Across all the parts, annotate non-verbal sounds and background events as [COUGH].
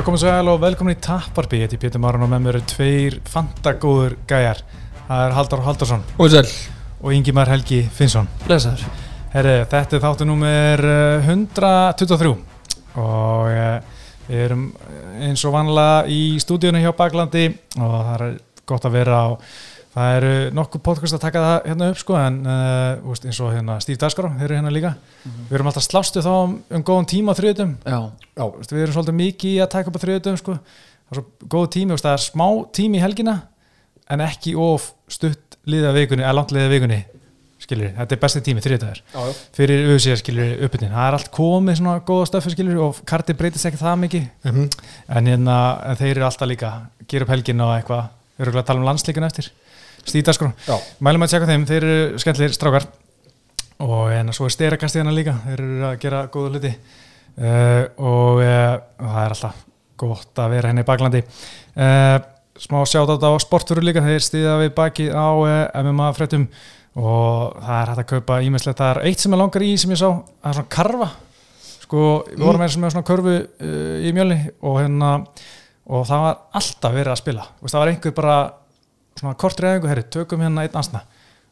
Já, komið svo vel og velkomin í Tapparby. Þetta er Pétur Marun og með mér eru tveir fantagóður gæjar. Það er Halldór Halldórsson Og sæl og Ingimar Helgi Finnsson. Blesaður Herri, þetta er þáttu númer eh, 123 og eh, við erum eins og vanlega í stúdíunum hjá Baklandi og það er gott að vera á það eru nokkuð podcast að taka það hérna upp sko en uh, eins og hérna Steve Daskaró, þeir eru hérna líka. Við erum alltaf slástu þá um, um góðan tíma á þriðutum við erum svolítið mikið í að taka upp á þriðutum sko. það er svo góð tími, það er smá tími í helgina en ekki of stutt liða vikunni, eða langt liða vikunni skilur, þetta er besti tími, já. fyrir auðvitað skilur uppbyttin, það er allt komið svona góða stöfi skilur og karti breytist ekki það mikið. Mhm. en, hérna, en þeir eru alltaf líka gera upp helgin og eitthvað, við erum að tala um landsleikun eftir, Já. mælum að tjekka þeim, þeir eru skemmtlir strákar. Og en svo er styrakastið hérna líka. Þeir eru að gera góða hluti. Uh, og, uh, það er alltaf gott að vera henni í baklandi. Uh, smá sjátt á sportfuru líka. Þeir stíða við baki á MMA fréttum. Og það er hægt að kaupa ímestlegt, það er eitt sem ég langar í sem ég sá, það er svona karfa. Sko, við vorum eins og með svona körfu uh, í mjölni og hérna og það var alltaf verið að spila. Vist, það var einhver bara svona kortur eða einhver, herri, tökum hérna einn ansna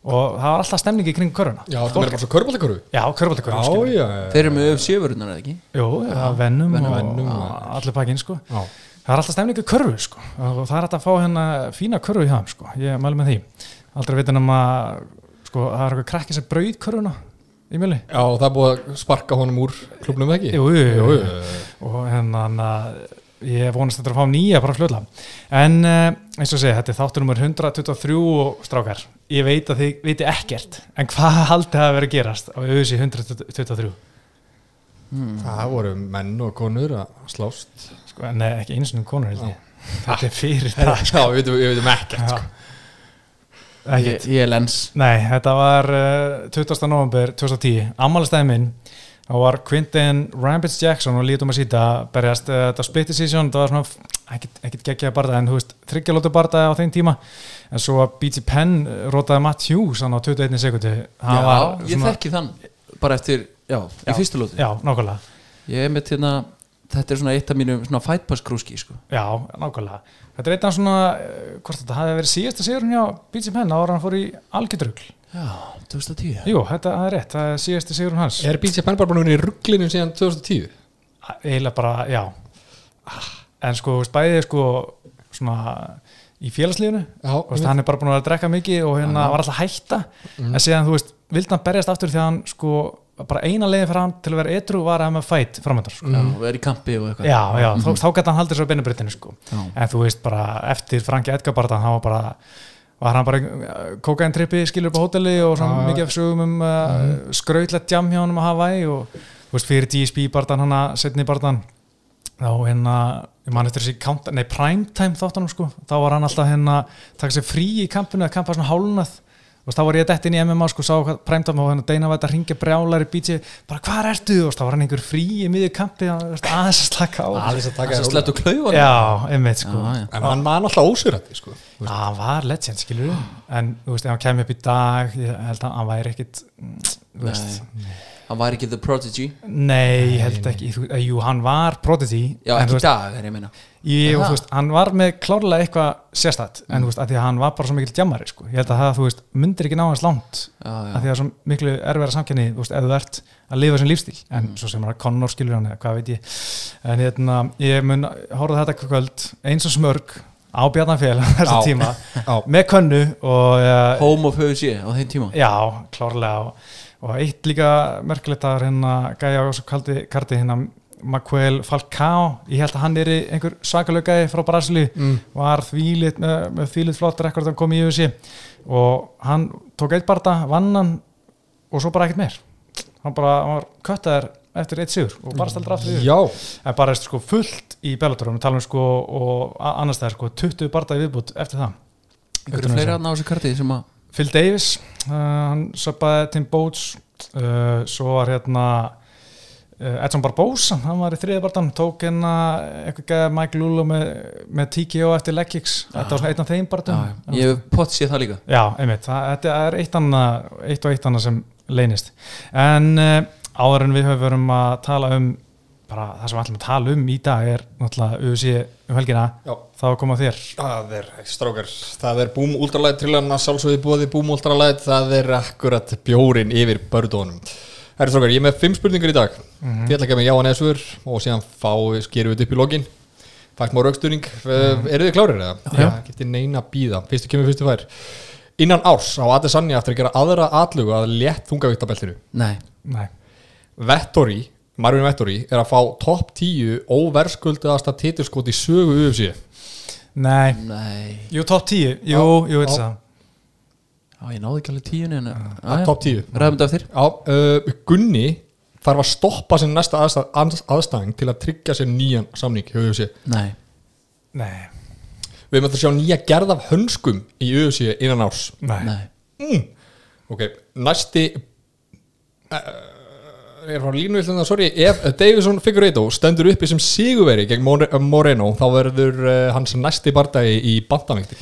og það var alltaf stemning í kring körfuna Já, það er bara svo körbáltakörfu já, körfaldakörfu Já, skilur. þeir eru með öf sjöfurunar eða ekki? Jú, það er vennum, og, allir pakkin sko. Já, það er alltaf stemning í körfu sko. og það er hægt að fá hérna fína körfu í það sko. ég mælu með því aldrei veitin um að sko, það er eitthvað krakki sem brauð körfuna í mjöli já það er búið að sparka honum úr klubnum ekki jú, jú, jú, jú, jú. og hérna að ég vonast þetta að fá nýja bara fljóðla en uh, eins og segja, þetta er þáttur nummer 123 og strákar ég veit að þið viti ekkert en hvað [LAUGHS] haldið það að vera að gerast á auðvisi 123 Það voru menn og konur að slást. Sko, nei, ekki eins og konur held ég. Þetta er fyrir [LAUGHS] það Já, við veitum, við veitum ekkert sko. ekki, Ég, ég er lens. Nei, þetta var uh, 20. november 2010, ammálistæði minn þá var Quintin Rampage Jackson og lítum að síta berjast. Uh, þetta split decision, það var svona ekkit geggjaði barða en þú veist, þryggjalótu barða á þeim tíma. En svo að BT Penn uh, rótaði Matt Hughes á 21 sekundi Já, ég þekki þann bara eftir, já, Já. í fyrstu lóti Já, nákvæmlega. Ég er með hérna, þetta er svona eitt af mínum svona fight pass krúski, sko. Já, nákvæmlega. Þetta er eitt af svona, uh, hvort þetta hafi verið síðasta sigurinn hjá BT Penn ára hann fór í algjörðrugl Já, 2010 Jú, þetta er rétt, það er síðasti sigurinn hans Er BJ Penn bara vera í rugglinu síðan 2010? eiginlega bara, já en sko, bæðið sko svona í félagslífinu hann er bara búin að vera að drekka mikið og hérna var alltaf hætta Mhm. en síðan, þú veist, vildi hann berjast aftur því að hann sko, bara eina leiði fyrir hann til að vera etru var að hafa með fætt framöndur sko. Já, og er í kampi og eitthvað já, já, þá, þá gæti hann haldið svo beinabryttinu sko. Já. en þú veist, bara eftir Franki Edgar barðan, hann var bara var hann bara kokain trippi skilur upp á hóteli og svona mikið af sögum um uh, Mhm. skrautlegt jam hjá hann um að hafa í og þú veist, fyrir DSP barðan hann að setni barðan þá hérna, ég man eftir þessi primetime þáttanum sko, þá var hann alltaf hérna taka sér frí í kampinu, að kampa svona hálunað og þá var ég dett inn í MMA sko, sá hvað primetime og hérna Deina vært að ringja brjálar í BJ, bara hvað ertu? Og þá var hann einhver frí í miðju kampi að- aðeins að slaka á. Aðeins að taka Það þér er slett og klaufa já, einmitt sko. Já, já. En hann var náttúrulega ósýrandi sko. Já, hann var legend, skilur en þú veist, ef hann kemur upp í dag ég held að hann væri ekkit mm, þú veist, Hann var ekki the prodigy nei, ég held ekki þú, eh, jú, hann var prodigy Já, en, ekki dag, er ég meina ég, og, Aha. þú veist, hann var með klárlega eitthvað sérstætt, en þú veist, að því að hann var bara svo mikill djammari, sko, ég held að það, þú veist myndir ekki ná hans langt, Já, já. að því að svo miklu erfæra samkenni, þú veist, ef þú ert að lifa sem lífstíl, en Mm. svo sem hann Connor skilur hann, eða hvað veit ég en hérna, ég mun horfa þetta kvöld eins og smörg á Bjarnanfél þessa Já. tíma, Já. með könnu og uh, Home of UFC á þeim tíma Já, klárlega og, og eitt líka merkilegt að hérna gæja á þessu kaldi, karti hérna Macuel Falcao, ég held að hann er einhver svakalög gæði frá Brasili Mm. var þvílit með, með þvílit flott rekord að koma í UFC og hann tók eitt barða, vann hann og svo bara ekkert meir. Hann bara, hann var köttaður eftir eitt sigur og bara steldur aftur yfir Já, en bara er sko fullt í Bellator. Við talum sko og annars það er sko 20 barða í viðbútt eftir það. Einhverju fleiri aðna á þessu karti sem að Phil Davis uh, hann söpaði Tim Boats uh, svo var hérna uh, Edson Barbosa, hann var í þriðabartan tók hérna eitthvað gæða Mike Lulo með, með TKO eftir leg kicks. Þetta var einn af þeim barðum já, Ég hef pott séð það líka. Já, einmitt, það, þetta er eitt, annað, eitt og eitt annað sem leynist. En uh, áður en við höfum að tala um bara það sem við ætlum að tala um í dag er náttúrulega UFC um helgina Já. þá koma þér Það er, strákar, það er Boom Ultralæt trillarna, sjálfsögði búið Boom Ultralæt, það er akkurat bjórin yfir bördónum. Herri strákar, ég er með fimm spurningar í dag. Þið ætla að gefa mig já og neða svör og síðan fá, skerum við þetta upp í lokin. Fætt má rauksturning. Mm. Eru þið klárir eða? Já. Getið neina að býða. Fyrstu kemur, fyrstu fær. Innan árs á Adesanya eftir að gera aðra atlugu að létt þungavíktabeltinu. Nei, Nei, Vettori, Marvin Vettori, er að fá topp 10 óverskuldaðasta titilskot í sögu UFC. nei, nei. Jú top 10 jú, jú, þetta það. Já, ég náði ekki alveg tíunni en er topp 10. Ræðum þetta eftir. Já, uh, Gunni þarf að stoppa sin næsta aðstæð, aðstæðing til að tryggja sér nýjan samning hjá UFC. Nei, Nei, Við möttum að sjá nýja gerð af hönskum í UFC innan árs. nei, nei. Mm. Ok, næsti uh, er frá línu villan það, sorry, ef Davison Figueiredo stendur uppi sem sigurveri gegn More- Moreno, þá verður uh, hans næsti bardagi í bandamengti.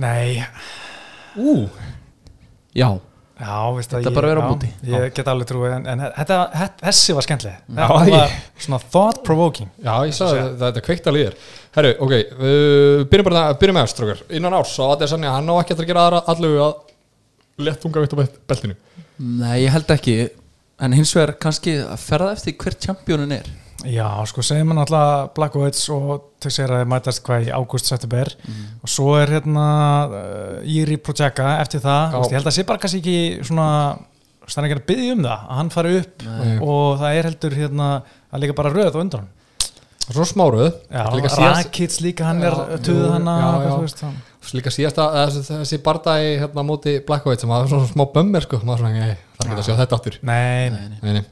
nei. Ú, Já, Já, veist það Þetta ég- bara vera á já, móti. Ég get alveg trúið, en, en þetta, þetta, þessi var skemmtileg. Já, Þetta ég- var svona thought provoking Já, ég sagði að þetta er kveikt að líðir Herru, ok, uh, byrjum bara byrjum með strókar Innan árs, á að Sanja, hann á ekki eftir að gera aðra allu að lettunga vitt á bet- beltinu. Nei, ég held ekki En hins vegar kannski að ferða eftir hver championin er. Já, sko, segjum hann alltaf Blackovits og að þið mætast hvað í ágúst september. Og svo er hérna uh, Iri Projeka eftir það, Já. veist, ég held að sé bara kannski ekki svona, það er ekki að byggja um það að hann fari upp. Nei. og það er heldur hérna að líka bara röð og undan hann Svo smáruð Rakits líka, hann er jú, hann já, líka síðasta þessi, þessi bardagi hérna móti Blackovic sem var svona smá bömmir sko maður svona, ei, það er ekki að sjá þetta aftur Nei, Nei, nei. Nei.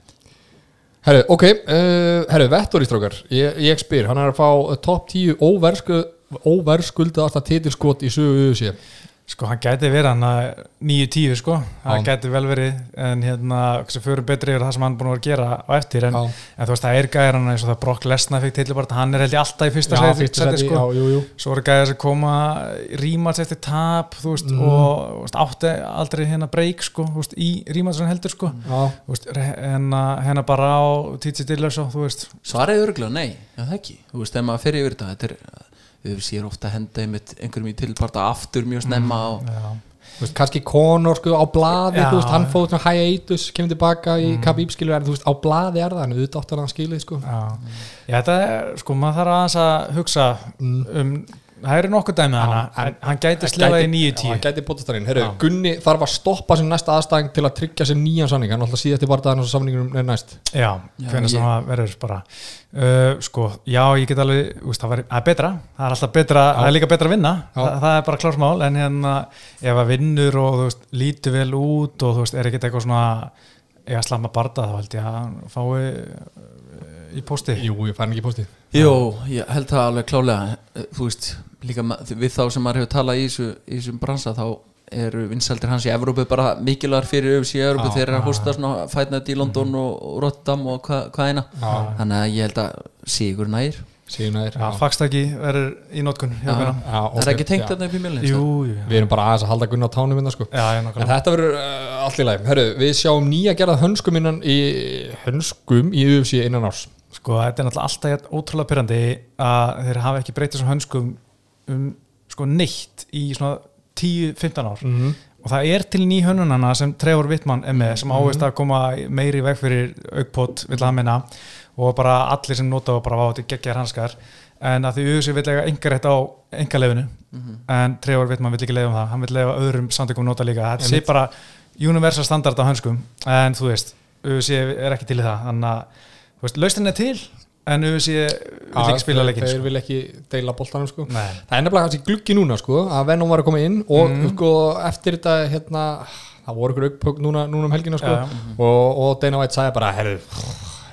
Herru, ok, uh, herru, Vettori strókar ég, ég spyr, hann er að fá uh, topp 10 óversku, óverskuldaðasta titilskot í sögu UFC Sko, hann gæti verið hann að 9-10 sko, það gæti vel verið en hérna, sem fyrir betri er það sem hann búin að vera að gera á eftir en, en þú veist, það er gæðir hann eins og það Brock Lesnar fikk til bara, hann er held ég alltaf í fyrsta seti, sko, já, jú, jú. Svo eru gæðir sem koma rímats eftir tap, þú veist Mhm. og veist, átti aldrei hérna breyk sko, þú veist, í rímats sem heldur sko. Já, þú veist, hérna, hérna bara á Títsi Dillers og þú veist. Svarið er örgulega nei, já það ekki? Þú veist, ef maður fer yfir þetta Þetta er, við séum ofta að henda einmitt einhverjum í tilparta aftur mjög snemma og já, þú veist, kannski Conor sko á blaði, þú veist, hann fóð svona hiatus, kemur tilbaka í mm. Khabib skilur, en þú veist, á blaði er það, en auðvitað áttan hann skilið, sko já. já, þetta er, sko, maður þarf aðeins að hugsa um, það eru nokkuð dæmið hana, en- en hann gæti slefa í Já, 9-10 hann gæti bótast þar inn, herru, Já. Gunni þarf að stoppa sem næsta aðstæðing til að tryggja sér nýjan sanning, hann alltaf síðast í bardaðan og samningunum er næst. Já, Já, hvernig sem það verður bara. Uh, Sko, já, ég get alveg úst, það, var, það er betra, það er alltaf betra það er líka betra að vinna, Já. það, það er bara klársmál en hérna, ef að vinnur og þú veist, lítur vel út og þú veist, er ekkert eitthvað svona eða slamma barda, þá held ég að hann fái uh, í pósti. Jú, ég fær hann ekki postið Jú, ég held það alveg klálega Þú veist, líka við þá sem maður hefur talað í þessu, í þessum bransa þá eru vinsældir hans í Evrópu bara mikilvægur fyrir öfus í Evrópu. Já, þeir eru að hosta svona fætnætt í London og, og Rotterdam og hva, hvað eina. Já. þannig að ég held að sigur nær. Að Já, fagstakki verður í nótkun hjá Já. mér Já, það er ekki tengt þarna upp í mjölin Jú, jú, Við erum bara aðeins að halda Gunni á tánum minna, sko. Já, En þetta verður uh, allt í læg við sjáum nýja gerða hönskum innan í hönskum í UFC innan árs. Sko, þetta er náttúrulega alltaf ótrúlega pyrrandi að þeir hafa ekki breytið þessum hönskum um sko neitt í svona 10-15 ár. Mm -hmm. og það er til ný hönnunana sem Trevor Wittmann er með sem ávist að koma meiri veg fyrir aukpott vill hann minna og bara allir sem nota og bara vá þetta geggjar hanskar. En að því auðvitað vill eiga engar rétt á engalefinu en Trevor Wittmann vill ekki leiða um það. Hann vill leiða öðrum samtökum nota líka. Þetta sé bara universal standard á hönskum en þú veist, auðvitað er ekki til í það. Þannig að, lausnin er til en auðvitað vill ekki spila leikin Þeir sko. vil ekki deila boltanum, sko. Það er nefnilega kannski gluggi núna, sko að Venom var að koma inn og Mhm. sko eftir þetta, hérna það voru ykkur aukpögg núna, núna um helgina, sko Já, já. og, og Dana White sagði bara, herru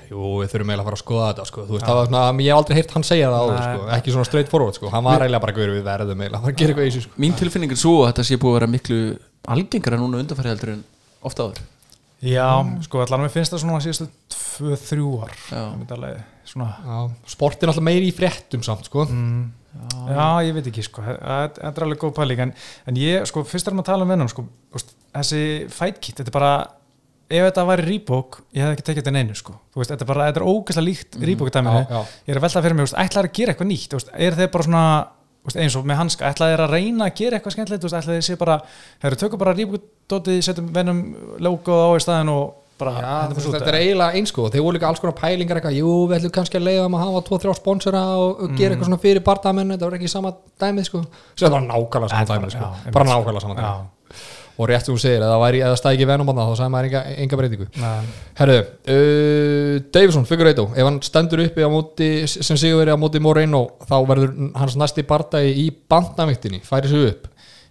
Jú, við þurfum eiginlega að fara að skoða þetta sko. Þú veist, það var svona, ég hef aldrei heyrt hann segja það áður, sko. ekki svona straight forward sko. hann var eiginlega bara gaur við verðum eiginlega, hann gerir eitthvað í sig sko. mín tilfinning er svo að þetta sé búið að vera miklu algengara núna undanfæri heldur en ofta áður Já, sko, allan mér finnst það svona síðustu 2-3 ár Já. Svona Já, sport er alltaf meiri í fréttum samt sko. mm, já, ég veit ekki sko. Það þetta er alveg góð pæling. En, en ég, sko, fyrst erum að tala um vennum sko, þessi fight kit, þetta er bara ef þetta væri Reebok, ég hef ekki tekið þetta neinu sko. þú veist, þetta er bara, þetta er ógæslega líkt Reebok dæminu, Já, já. ég er að velta fyrir mig, ætlaði að gera eitthvað nýtt, þú veist, er þeir bara svona þú veist, eins og með hanska, ætlaði þeir að reyna að gera eitthvað skemmtilegt, þú veist, ætlaði þeir sé bara hefur tökum bara Reebok dótið, setjum venum logoð á í staðin og bara Já, út. þetta er eiginlega eins sko þeir voru líka alls konar pælingar eitthvað jú, við ætlum kannski að leiða um að hafa 2-3 sponsora og, og gera eitthvað svona fyrir bardamenn þetta var ekki sama dæmið sko. Svo þetta var nákvæmlega sama Þetta dæmið sko. já, bara nákvæmlega sama dæmið. Og rétt sem þú segir, eða það væri, eða stæði ekki venum þá sagði maður enga, enga breytingu. Nei. Herðu, uh, Davison, Figueiredo ef hann stendur uppi á móti sem sigur verið á móti Moreno þá verður hans næsti bardagi í bandaviktinni færi sig upp.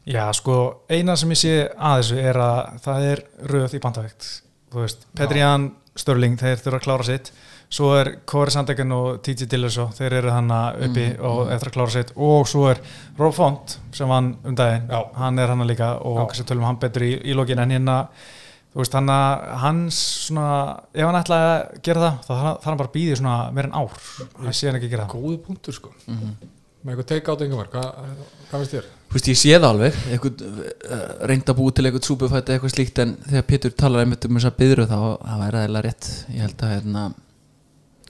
Já, sko, eina sem ég sé að þessu er að það er röð í bandavegt þú veist, Petrian, Störling þeir þurfa að klára sitt. Svo er Kori Sandegen og TJ Dillerso þeir eru hann uppi og eftir að klára sitt. Og svo er Rob Font sem vann um daginn, Já. hann er hann líka og kannski tölum hann betur í, í lokin. En hérna þú veist, hann að hans svona, ef hann ætlaði að gera það þá þarf hann bara að býði svona meir en ár. Ég sé hann ekki gera það. Góðu punktur sko. Með eitthvað take out einhver, hvað, hvað veist þér? Þú veist, ég sé það alveg eitthvað, uh, reynd að búi til eitthvað súpufætti eitthvað slíkt en þegar Pétur talar einmitt um þess að byðru þá það væri aðeins rétt. Ég held að hérna,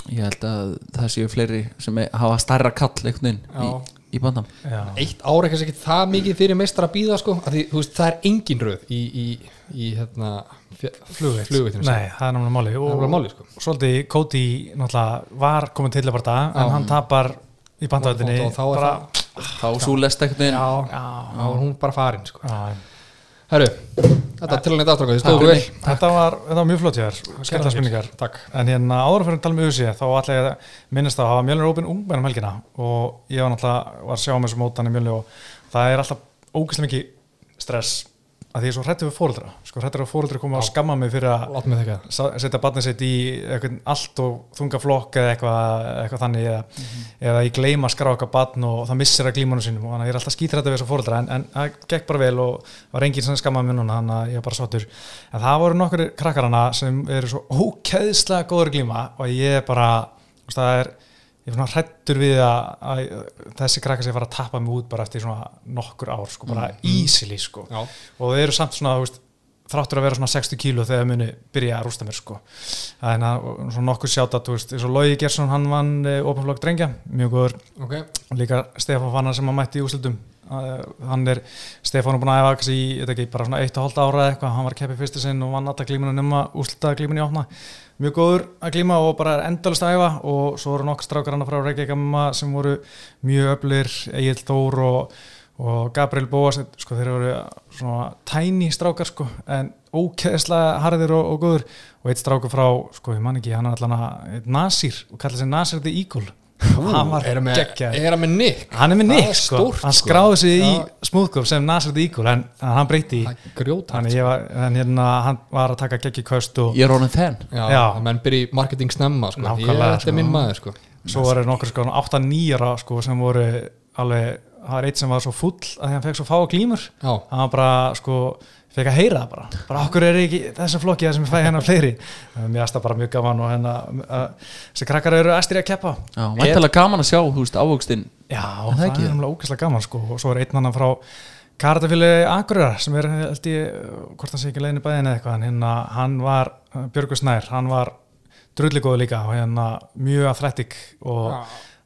ég held að það séu fleiri sem e- hafa stærra kall einhvern veginn í, í bandam Já. eitt ár er kannski ekki það mikið fyrir meistar að býða sko, af því þú veist, það er engin röð í, í, í hérna flugveitt, flugveittinu Nei, það er náttúrulega máli það er bara máli sko. svolítið Cody náttúrulega var komin til að bara það en hann tapar í bandavöldinni Og þá er bara, þá svo lest einhvern veginn. Já, þá er hún bara farin sko. Herru, þetta er til hann eitt aftraka þið Já. stóðu vel. þetta var, mjög flott hér skemmtilega spurningar. Takk. En hérna áður fyrir að tala um þá ætla ég að minnast að hafa Mjölnir Ópen ungmenn um helgina. Og ég var náttúrulega var að sjá með þessu mótan í Mjölnir og það er alltaf ógæslega mikið stress að því ég er svo hrættur við fóreldra sko hrættur við fóreldra koma að skamma mig fyrir að setja barnið sitt í allt og þunga flokk eða eitthvað, eitthvað þannig eða, eða ég gleyma að skrá eitthvað barn og það missir að glímanum sínum og þannig að ég er alltaf skítrættið við þessu fóreldra en, en það gekk bara vel og var enginn sem skammaði mér núna þannig að ég var bara sáttur. En það voru nokkur krakkar hana sem eru svo ókeðslega góður að glíma og ég bara það er ég er svona hrættur við að, að þessi krakkar sem fara að tappa mig út bara eftir svona nokkur ár sko, bara easily sko. Já. og þeir eru samt svona þú veist, þráttur að vera svona 60 kíló þegar þeir muni byrja að rústa mér sko. Þannig að svona nokkur sjátt að eins og Lógi Gersson hann vann openflokk drengja mjög góður. Ok, og líka Stefán Fannar sem að mætti í úslutum hann er, Stefán er búin að kannski í, veit ekki, bara svona 1,5 ára eða eitthvað, hann var keppið fyrstu sinn og vann alltaf glíminu nema úslutaða glíminu í opna mjög góður að glíma og bara endalist að æfa og svo eru nokkur strákar hann frá Reykjavík sem voru mjög öflir Egil Þór og, og Gabriel Bóas sko þeir eru svona tæni strákar sko en ókeðslega harðir og, og góður og eitt strákur frá, sko ég man ekki, hann er allan að Nasir og kallar sig Nasir the Eagle hann var er hann geggjaður. er hann með Nick Hann er með Nick er sko, stórt, hann sko. skráði sig í Já. smúðgóf sem the Eagle en, en hann breyti í er ég var, en hérna, hann var að taka geggi köst og ég er honum þenn menn byrja í marketing snemma sko. ég, Nákvæmlega, þetta er sko. minn maður sko. svo var nokkur sko 8-9 ára sko sem voru alveg, það var eitt sem var svo full að hann fekk svo fá glímur já, hann var bara sko fekk að heyra það bara, bara okkur er ekki þessi flokki það sem ég fæ hérna fleiri? Mér aðstað bara mjög gaman og hérna uh, þessi krakkar eru æstir í að keppa. Já, væntalega gaman að sjá, þú veist, ávöxtinn. Já, það það, er umlega ógæslega gaman sko. Og svo er einn annan frá Karatafili Akureyrar sem er, held ég, hvort hann sé ekki leiðin í bæðin eða eitthvað, en hérna hann var Björgur Snær, hann var drulligóðu líka og hérna mjög athletic og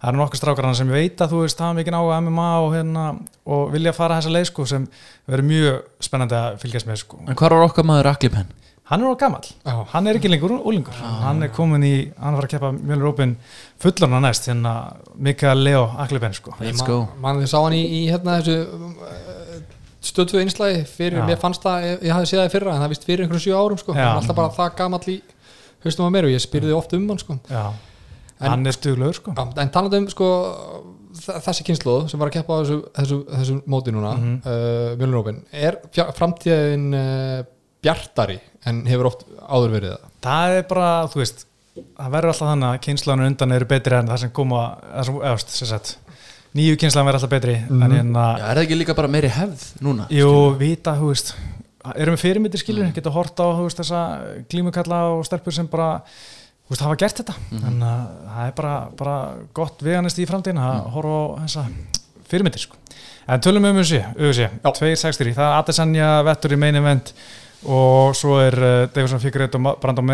það eru nokkur strákar hann sem ég veit að þú veist hafa mikið áhuga á MMA og hérna og vilja fara þessa leið sko sem verður mjög spennandi að fylgjast með sko. En hvað er okkar maður Aklipen? Hann er á gamall, Já. hann er ekki lengur úlingur, hann er komin í, hann var að keppa Mjölur Ópin fullarna næst, hérna Mikael Leo Akliben sko. Let's go mann þið sá hann í, í hérna þessu stöðtöðu einslæði fyrir, Já. mér fannst það, ég, ég hafði séð það í fyrra en það vist fyrir einhverjum sjö árum sko, Já. hann er alltaf bara það gamall í haustum að mér og ég spyrði oft um hann sko Já, hann er stuglegur sko. Já, en talandi um sko þessi kynnslóð sem var að keppa á þessu, þessu, þessu móti núna mm Mhm. uh, Mjölnurópin, er framtíðin uh, bjartari en hefur oft áður verið það Það er bara, þú veist það verður alltaf þannig að kynslanur undan eru betri en það sem koma, það sem, eða, sem sagt, nýju kynslan verður alltaf betri Mhm. en hérna, Já, er það ekki líka bara meiri hefð núna? jú, vita, þú veist erum við fyrirmyndir skilur, Mhm. geta hort á þú veist, þessa glímukalla og stelpur sem bara veist, hafa gert þetta Mhm. en uh, það er bara, bara gott veganist í framtíðin að Mhm. horfa á þessa fyrirmyndir sko. en tölum um þessi, þessi 2.60, það er Adesanya vettur í main event og svo er uh, Davison Figueiredo og Brandon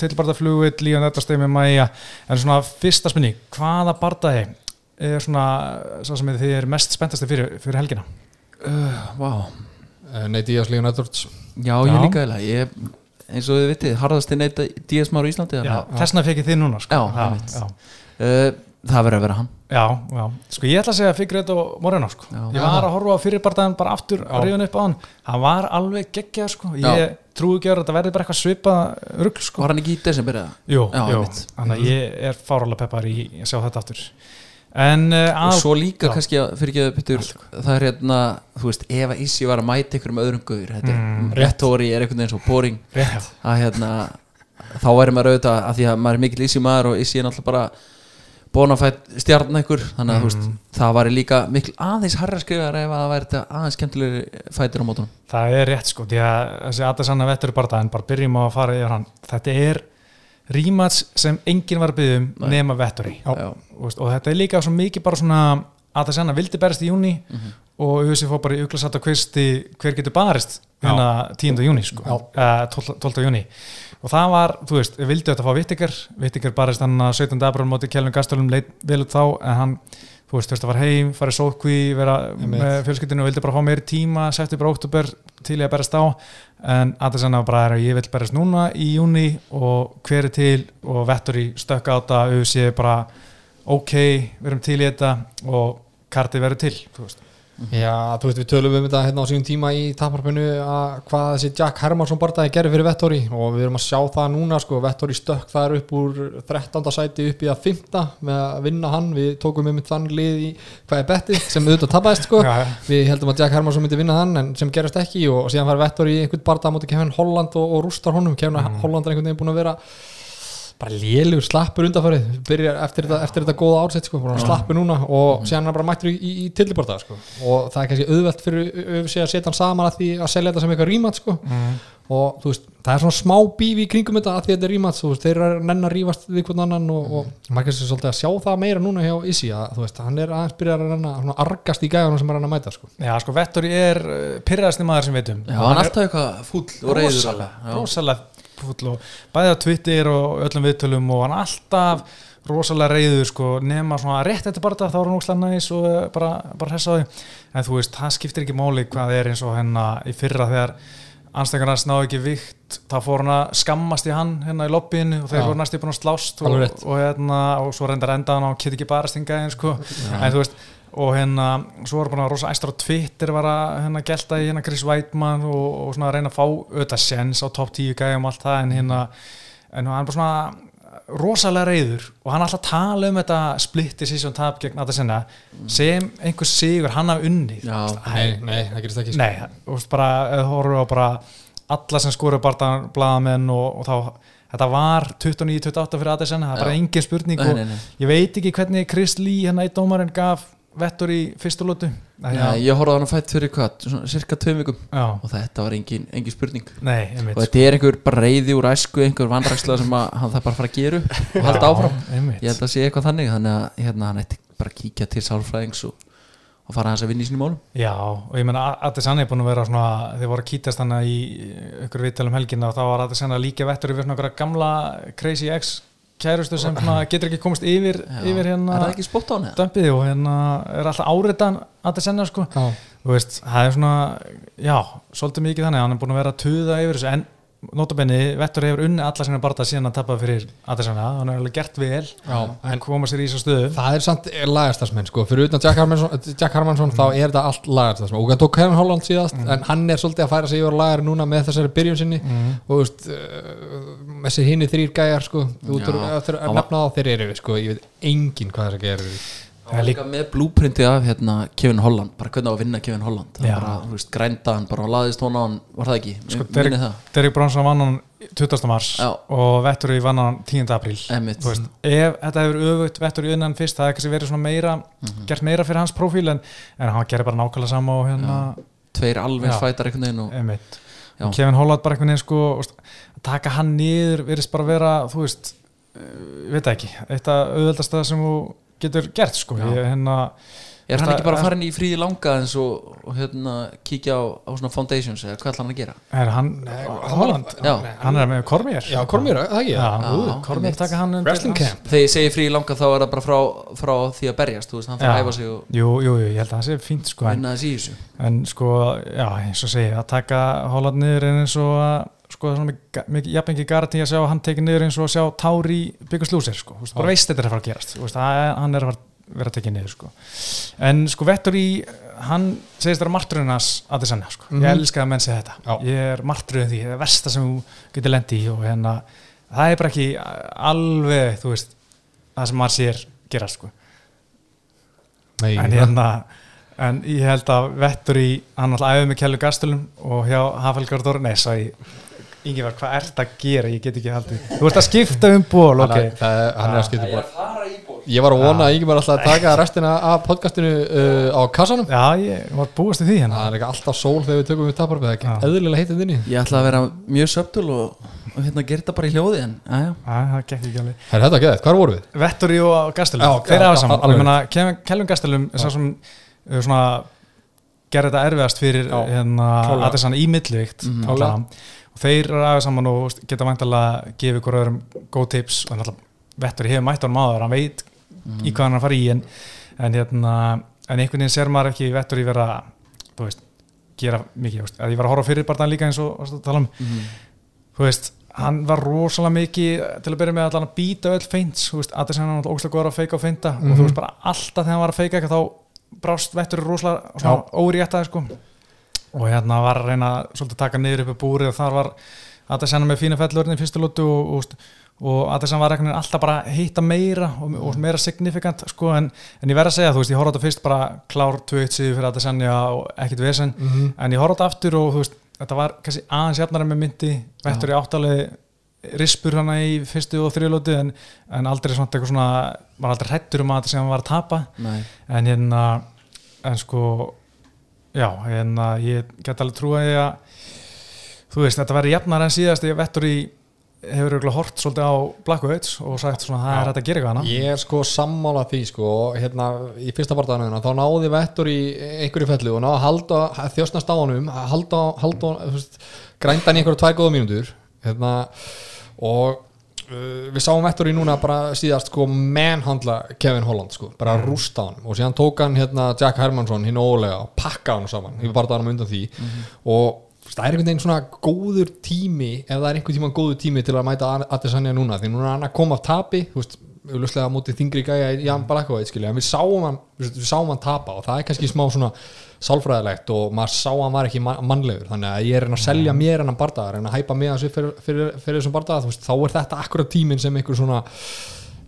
tilbarða flugull, Líon Maja en svona fyrsta spurning, hvaða bardaði er svona svo sem þið er mest spenntasti fyrir, fyrir helgina uh, wow. Eh, Nei, Díaz Leon Edwards Já, ég líka eða ég, eins og þið vitið, harðasti neita Díaz Már í Íslandi þessna fekk ég þið núna sko. Já, já, að, uh, það verður að vera hann. Já, já, sko ég ætla að segja Figueiredo og Moreno sko. Já. ég var að horfa á fyrirbardaðin bara aftur að ríðan upp á hann, hann var alveg geggjað sko, ég trúi ekki að þetta verði bara eitthvað svipað rugl sko. Var hann ekki í desember eða? Jú, þannig að ég er fárálega peppar í að sjá þetta aftur En uh, og svo líka já. kannski að fyrir ekki að byttur það er hérna, þú veist, ef að Issi var að mæta ykkur um öðrum guður, þetta Mm, réttóri er einhvern veginn svo boring. Rétt, að hérna, þá væri maður auðvitað að því að maður er mikill Issi maður og Issi er náttúrulega bara bónafætt stjarn ykkur þannig að þú veist, það væri líka mikil aðeins harra skrifar ef að það væri þetta aðeins skemmtilegri fætir á mótunum. Það er rétt sko því að þessi Adesanna vettur bara en bara byrjum á að fara yfir hann. Þetta er rímats sem enginn var að byggja um nema vetturi Já. og, veist, og þetta er líka svo mikið bara svona Adesanna vildi berist í júni og USA fór bara í uglasatt að kvisti hver getur barist hérna 10. júni sko, uh, 12. 12. júni og það var, þú veist, við vildum þetta fá Vittikar Vittikar barist hann að 17. april móti Kjellin Gastölum leit vel út þá en hann, þú veist, þurfti að fara heim farið sótkví, vera Einmitt. með fjölskyldinu og vildi bara fá meiri tíma, septi bara oktober til ég að berast á en Adesanna bara er að ég vil berast núna í júni og hver er til og vettur í stökka á þetta USA bara ok, við erum til í þetta og kartið verður til, þú veist Já, þú veist, við tölum um þetta hérna á síðan tíma í taparpinu að hvað þessi Jack Hermansson bardaði gerði fyrir Vettori og við erum að sjá það núna sko, Vettori stökk þar upp úr 13. sæti upp í að 5. með að vinna hann, við tókum um þann lið í hvað er bettið? Sem auðvitað tapaðist sko, Já, við heldum að Jack Hermansson myndi vinna hann en sem gerist ekki og, síðan fær Vettori einhvern barda mútið Kevin Holland og, og rústar honum, Kevin Holland er einhvern veginn búin að vera bara lélugur slappur undanfarið byrjar eftir þetta, eftir þetta góða ársett sko, slappur núna og síðan er hann bara mættur í, í, í tilliborta sko. og það er kannski auðvelt fyrir öfsi að setja hann saman að því að selja þetta sem eitthvað rímat sko. og þú veist, það er svona smá bífi í kringum þetta að því að þetta er rímat veist, þeir eru nenn að rífast við hvern annan og, og maður kannski svolítið að sjá það meira núna hjá Issi að þú veist, hann er aðeins byrjar að renna svona argast í gæðanum sem er hann að mæta sko. Já, sko, Vettori er pyrraðasti maður sem veitum Já, hann er alltaf eitthvað fúll og reyður rosalega, alveg. Já. rosalega fúll og bæði á Twitter og öllum viðtölum og hann alltaf rosalega reyður sko, nema svona rétt eftir bara þá er hann úrslega næs og eh, bara, bara hessa á því en þú veist, það skiptir ekki máli hvað er eins og hennar í fyrra þegar anstökarnas náðu ekki vikt þá fór hann að skammast í hann hérna í lobbyinu og þeir Já. voru næst í búin að slást og, rétt. og, hérna, og svo reyndar enda hann á kitt ekki bara stingaðin sko. en þú veist og hérna, svo var bara rosa æstur á Twitter var að hérna gelta í hérna Chris Weidmann og, og svona að reyna að fá auðvitað sens á topp 10 gæjum og allt það en hérna, en hann bara svona rosalega reyður og hann alltaf að tala um þetta split decision tap gegn Adesina sem einhver sigur hann hafi unnið. Já, nei, nei, það gerist ekki sko. Nei, þú veist bara, eða horfum á bara alla sem skoru bara blaðamenn og, og þá, þetta var 29-28 fyrir Adesina, það er bara engin spurning og ég veit ekki hvernig Chris Lee, hérna í dómarinn gaf vettur í fyrstu lótu ég horfði á hann að fætt fyrir hvað, cirka tveim vikum. Já, og þetta var engin, engin spurning. Nei, og þetta er einhver bara reyði úr æsku einhver vanræksla sem að hann það bara fara að gera og halda áfram, einmitt. ég held að sé eitthvað þannig þannig að hérna, hann ætti bara að kíkja til sálfræðings og, og fara hans að vinna í sínum málum. Já, og ég menna Adesanya er búin að vera svona, þeir voru að kýtast hann í ykkur viðtælum helgina og þá var Adesanya líka vettur yfir svona gamla Crazy X kærustu sem svona getur ekki komist yfir, yfir hérna er það ekki spott á eða? dömpið og hérna er alltaf áriðan Adesanya sko Já. þú veist, það er svona já, svolítið mikið þannig, hann er búin að vera að tuða yfir þessu, en notabenni Vettur hefur unni alla sinna barða síðan að tappa fyrir Adesanya, hann er alveg gert vel Já, en koma sér í þessu stöðu. Það er samt lagastarsmenn sko, fyrir utan Jack Harmansson, Jack Harmansson þá er þetta allt lagastarsmenn og hann tók Kevin Holland síðast en hann er svolítið að færa sig yfir lagari núna með þessari byrjun sinni. Og þú veist, uh, þessi hinni þrýr gæjar sko, þú þurfur að nefna þá þeir eru sko, ég veit engin hvað þess að gera Það var líka með blúprintið af hérna, Kevin Holland, bara hvernig á að vinna Kevin Holland það Já. var bara, þú veist, grænda hann bara á hann, var það ekki? sko, Minni það, Derek Bronson vann hann 20. mars Já. og Vettur í vann hann 10. apríl ef þetta hefur öfugt Vettur í unnan fyrst, það hefði kannski verið svona meira Mhm. gert meira fyrir hans prófíl en, en hann gerir bara nákvæmlega sama og hérna tveir alveg Já. fætar einhvern veginn og, Já. Kevin Holland bara einhvern veginn sko taka hann niður verðist bara vera þú veist, uh, ég veit það ekki eitt af auðveldasta sem þú getur gert sko. Ég, hérna, Er hann Það- ekki bara farin í fríði langa eins og, og hérna, kíkja á, á svona foundations eða hvað ætlar hann að gera? Er hann, Holland, Já. hann er með Kormér Já, Kormir, það ekki? Já, Kormér taka hann undir Wrestling hans- camp. Þegar ég segi fríði langa þá er það bara frá, frá því að berjast, þú veist, hann þarf að Já. æfa sig og Jú, jú, jú, ég held að það sé fínt sko en, en sko, já, eins og segi að taka Holland niður er eins og að sko, það er svona jafnengi garanti að sjá hann tekið niður eins og að sjá Tári byggjast lúsir sko, þú veist, bara veist þetta er að fara að gerast þú veist, er- hann er að vera tekið niður sko. en sko Vettur í hann segist það marturinn hans að þess að sko. ég elska að menn segja þetta Já. ég er marturinn því, það er versta sem þú getur lendi í og hérna það er bara ekki alveg þú veist, það sem maður sér gerast sko Nei, en hérna en ég held að Vettur í hann alltaf æfði með Kjellu Gastulum og hjá Hafalgarður, nei, svo ég Ingivar, hvað ert að gera? Ég get ekki haldið. Þú ert að skipta um ból, ok. Hann, það, hann er að skipta fara í ból Ég var að vona að Ingi var alltaf að taka [LAUGHS] restina af podcastinu uh, á kassanum. Já, ég var búist í því hérna. Það er ekki alltaf sól þegar við tökum við taparfið Það er ekki eðlilega heitið inni. Ég ætla að vera mjög söptul og, og hérna gera þetta bara í hljóði en aðja Æ, það gekk ekki alveg. Herra, þetta geðið, hvar voru við? Vettur í og Gastulum, Já, þeir aða saman. Er uh, svona gerði þetta erfiðast fyrir hérna, að þessan í millivikt Mhm. mm, og þeir eru aðeins saman og geta væntalega gefið ykkur öðrum góð tips. Og náttúrulega Vettur hefur mætt honum áður, hann veit í hvað hann að fara í en, en, hérna, en einhvern veginn ser maður ekki Vettur í vera þú veist, gera mikið veist. að ég var að horfa fyrir barðan líka eins og að tala um. Þú veist, hann var rosalega mikið til að byrja með að býta öll feints, þú veist, að þess að hann var ógslag góður að feika og feinta. Og þú veist bara alltaf þegar hann var að feika eitthvað þá brást vettur rosalega óréttaði sko og hérna var að reyna svolítið að taka niður upp í búri og þar var að með fína fellurinn í fyrstu lótu og, og, og að var alltaf bara að hitta meira og, og meira signifikant sko en, en ég verð að segja, þú veist, ég horfði þetta fyrst bara klár 2-1 síðu fyrir að þess að og ekkit vesen, en ég horfði þetta aftur og þú veist, þetta var kannski aðeins jafnara með myndi, vettur í áttalegi rispur hana í fyrstu og þriðlótu en, en aldrei svona eitthvað svona var aldrei hrættur um að hann var að tapa. Nei. en hérna en sko já, hérna ég get alveg trúa því að þú veist, þetta verður jafnar en síðast ég vettur í hefur auðvitað hort svolítið á Blackwood og sagt svona það er hægt að gera eitthvað Ég er sko sammála því sko hérna í fyrsta barðanuna þá náði vettur í einhverju fellu og náði að halda að þjóstnast á honum að halda, halda þú veist, grænda hann í einhverju tvær góða mínútur hérna og uh, við sáum vettur í núna bara síðast sko manhandla Kevin Holland sko, bara Mm. rústa hann og síðan tók hann hérna Jack Hermansson hinn ólega og pakka hann saman í barðanum undan því Mhm. og þú veist, það er einhvern veginn svona góður tími ef það er einhvern tíma góður tími til að mæta Adesanya núna því núna er hann að koma af tapi þú veist, auðvitað mótið þingri gæja Jan skilja, en við sáum hann við við sáum hann tapa og það er kannski smá svona sálfræðilegt og maður sá að hann var ekki man- mannlegur, þannig að ég er að selja mér hennan bardaðar en að hæpa mig hans upp fyrir, fyrir, fyrir þessum bardaðar, þú veist, þá er þetta akkurat tíminn sem einhver svona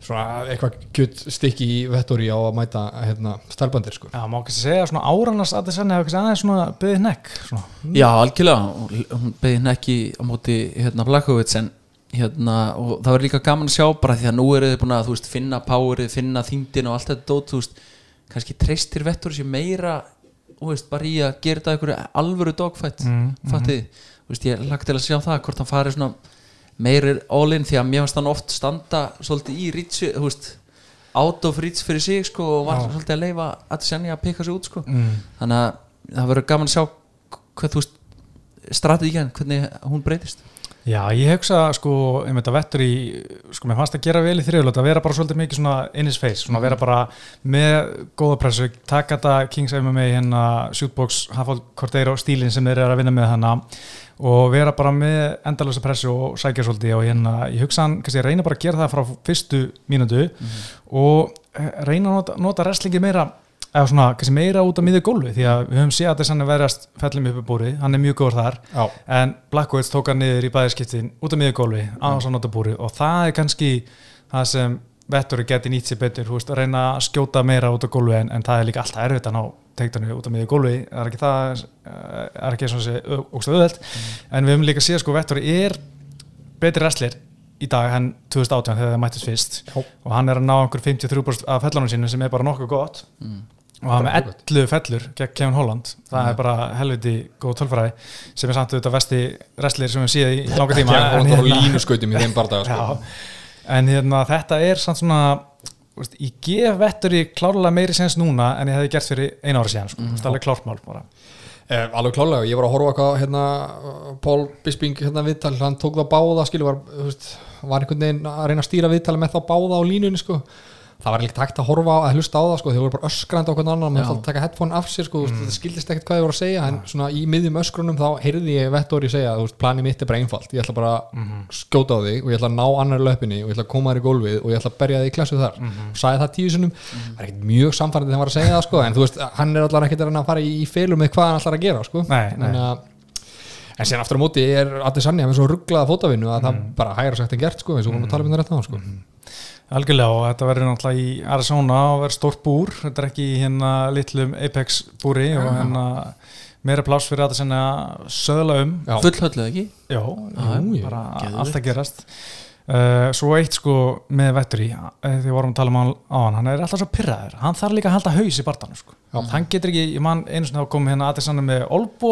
svona eitthvað kjött stykki í vettori á að mæta hérna, stælbandir sko. Já, má ekki segja svona árannas að að ekki aðeins svona byggðið nekk svona. Já, algjörlega, og hún beði henni ekki á móti hérna Blackovits en hérna, og það var líka gaman að sjá bara því að nú eru þið búin að veist, finna powerið, finna þingdin og allt þetta dót, veist, kannski treystir vettur sér meira, veist, bara í að gera þetta einhverju alvöru dogfight Mm, veist, ég lagt til að sjá það hvort hann fari svona meiri all-in því að mér fannst hann oft standa svolítið í rítsu, out of reach fyrir sig sko og var svolítið að leifa að Senja að pikka sig út sko. Mm. þannig að það verður gaman að sjá hvað þú veist strategían, hvernig hún breytist Já, ég hugsa sko, ég veit að vettur í sko, mér fannst að gera vel í þriðlót að vera bara svolítið mikið svona in his face, svona vera bara með góða pressu, taka þetta Kings MMA hérna, shootbox, Hafald Cordeiro stílinn sem þeir eru að vinna með hana og vera bara með endalösa pressu og sækja svolítið og hérna, ég hugsa hann, kannski reyna bara að gera það frá fyrstu mínútu og eh, reyna að nota, nota wrestlingi meira eða svona, kannski meira út af miður gólfi því að við höfum séð að þess að hann er verðast fellum upp í búri, hann er mjög góður þar. Já. en Blackwoods tók hann niður í bæðiskiptin út af miður gólfi, á þess að nota búri og það er kannski það sem Vettori geti nýtt sér betur, veist, að reyna að skjóta meira út af gólfi en, en það er líka alltaf erfitt að ná teiktanum út af miður gólfi, það er ekki það eh, er ekki svona sé ógst auðveld en við höfum líka séð sko Vettori er betri wrestler í dag en 2018 þegar það mættist fyrst. Já. og hann er að ná einhver 53% af fellunum sínum sem er bara nokkuð gott og hann með 11 fellur gegn Kevin Holland. Það er bara helviti góð tölfræði sem er samt auðvitað vesti wrestler sem við séð í langa tíma. Kevin Holland var á hérna- línuskautum í þeim bardaða sko. [LAUGHS] En hérna, þetta er samt svona veist, ég gef vettur í klárlega meiri sens núna en ég hefði gert fyrir einu ára síðan sko. mm. alveg klármál bara. Eh, alveg klálega, ég var að horfa eitthvað hérna, Pól Bisping hérna viðtal hann tók það báða, skilu var, veist, var einhvern veginn að reyna að stýra viðtali með þá báða á línunni, sko það var ekkert hægt að horfa á, að hlusta á það, sko þeir voru bara öskrandi annan, maður þátt að taka headphone af sér, sko, mm. það skildist ekkert hvað ég voru að segja en svona í miðjum öskrunum þá heyrði ég vettori segja, veist, planið mitt er bara einfalt ég ætla bara að skjóta á þig og ég ætla að ná annar löpinni og ég ætla að koma þér í gólfið og ég ætla að berja þig í klassu þar. Og sagði það tíu sinnum, það er ekkert mjög samfærandi þegar hann var að segja það, sko, en þú veist, hann er að að með að gera, sko. Að- En síðan aftur á móti er Adesanya með svo rugglaða fótavinnu að það bara hægra sagt en gert sko, eins og hún að tala um það rétt á sko. Algjörlega og þetta verður náttúrulega í Arizona og verður stórt búr. Þetta er ekki hérna litlum Apex búri og hérna meira pláss fyrir að það senna söðla um. Fullhölluð ekki? Já, jú, bara allt að gerast. Uh, Svo eitt sko með Vetturi þegar við vorum að tala um hann á hann. Hann er alltaf svo pyrraður, hann þarf líka að halda haus í barðanum sko. hann getur ekki, ég man einu svona komið hérna aðeins hann með Olbo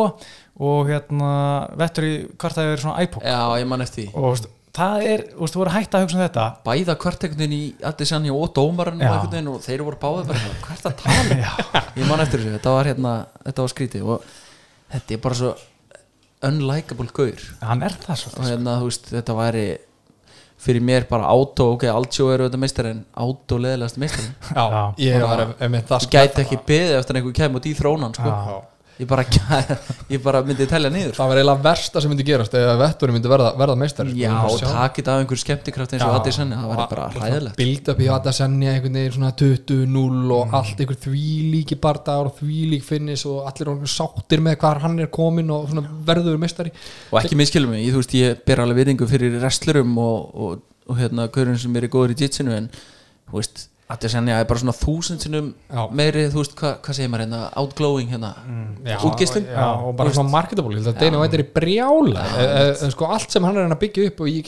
og hérna Vetturi hvort það er svona iPod. Já, ég man eftir því. Og það er, þú veist, þú voru hægt að hugsa um þetta. Bæða veginn í Adesanya og dómarinn og og þeir voru báðið bara hvert að tala [LAUGHS] ég man eftir þessu, þetta var hérna þetta var skrítið og þetta er bara svo unlikable gaur. Hann er það svo og hérna þú veist þetta væri fyrir mér bara átó, ok, Altjó eru þetta meistar en átó leðilegast meistar ég gæti ekki beðið eftir að einhver kemur út í þrónan sko. Já. Ég bara, [LAUGHS] ég bara myndi telja niður Það var eiginlega versta sem myndi gerast ef vetturinn myndi verða, verða meistari sko. já, takit af einhver skemmtikraft eins og Já. Adesanya, það væri bara Og- og hræðilegt Build up í Adesanya einhvern veginn svona 20-0 og allt einhver því líki bardagar og því lík finnis og allir sáttir með hvað hann er komin og svona verður meistari og ekki miskilum mig, ég, þú veist, ég ber alveg viðingu fyrir wrestlerum og, og, og hérna gaurin sem er góður í jitsinu en þú veist, Adesanya er bara svona þúsund sinnum Já. meiri, þú veist, hvað hva segir maður hérna? Outglowing hérna, Já, útgeislun. Já, og bara svona marketable, ég held að Dana White er í brjála. E, e, sko, allt sem hann er að byggja upp og í,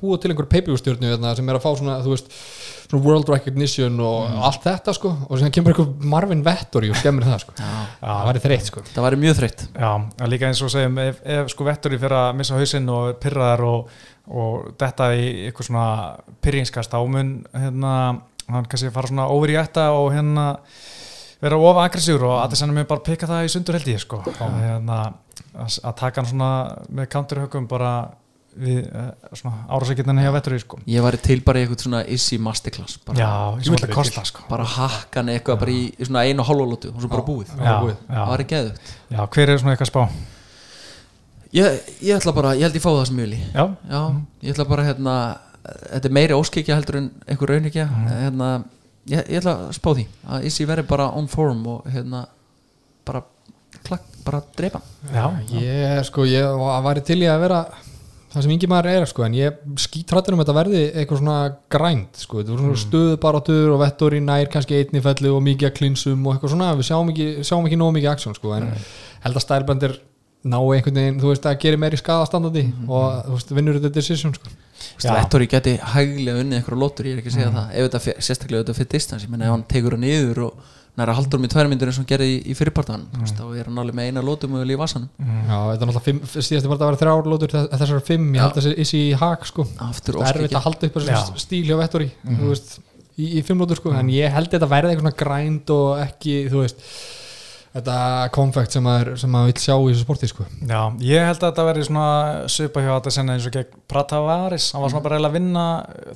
búa til einhver pay-per-stjórnu sem er að fá svona, þú veist svona world recognition og allt þetta sko og sem kemur einhver Marvin Vettori og skemmir það sko, það væri þreytt sko. Það væri mjög þreytt. Já, líka eins og segjum ef, ef sko Vetturi fyrir að missa hausinn og er pyrraðar og, og detta í eitthvað svona pyrringskast þá mun hérna, hann kannski fara svona over í þetta og hérna vera of aggressífur og að þess að mér bara pikka það í sundur held ég sko. Hérna að, að taka hann svona með counterhöggum bara við svona árásækjarnan hjá Vetturi sko. Ég væri til bara í eitthvað svona easy masterclass bara, Já, ég þetta kosta sko. Bara hakkan eitthvað bara í, í svona einu og hálfa lótu og svo bara búið. Já, búið. það já, væri geðugt já, hver er svona eitthvað spá? ég, ég ætla bara, ég held ég fá það sem mjöli Já, já, ég ætla bara hérna þetta er meiri óskikja heldur en einhver raunikja hérna, ég, ég ætla að spá því að Issi verði bara on form og hérna bara, plak, bara drepa. Já, ég sko, ég var- til í að vera það sem yngi maður er sko, en ég skítrættur um að þetta verði eitthvað svona grænt sko, þetta voru svona stöðu bara og Vettori nær kannski einni fellu og mikið að klinsum og eitthvað svona, við sjáum ekki, sjáum ekki nóg mikið aksjón sko, en held að stælbændir ná einhvern veginn, þú veist, að gera meiri skadastandandi og þú veist, vinnur þetta decision sko. Vettori geti hæglega unnið einhverja lótur, ég er ekki að segja það ef þetta, sérstaklega þetta fyrir distans ég menna ef hann tekur hann niður og næra haldur með tvær myndir eins og hann gerði í, í fyrirpartan mm. þá er hann alveg með eina lótu mögulega í vassanum Já, þetta er náttúrulega síðast var þetta að vera þrjár lótur þessar fimm, ég held að þessi issi í hak sko. aftur það er óskikja að halda upp Já. þessu stíl hjá Vettori veist, í, í fimm lótur sko. en ég held þetta verði eitthvað grænt og ekki, þú veist þetta konfekt sem maður, maður vil sjá í þessu sporti sko. Já, ég held að þetta verði svona svipa hjá þetta senna eins og gegn Pratavaris hann var svona bara eiginlega að vinna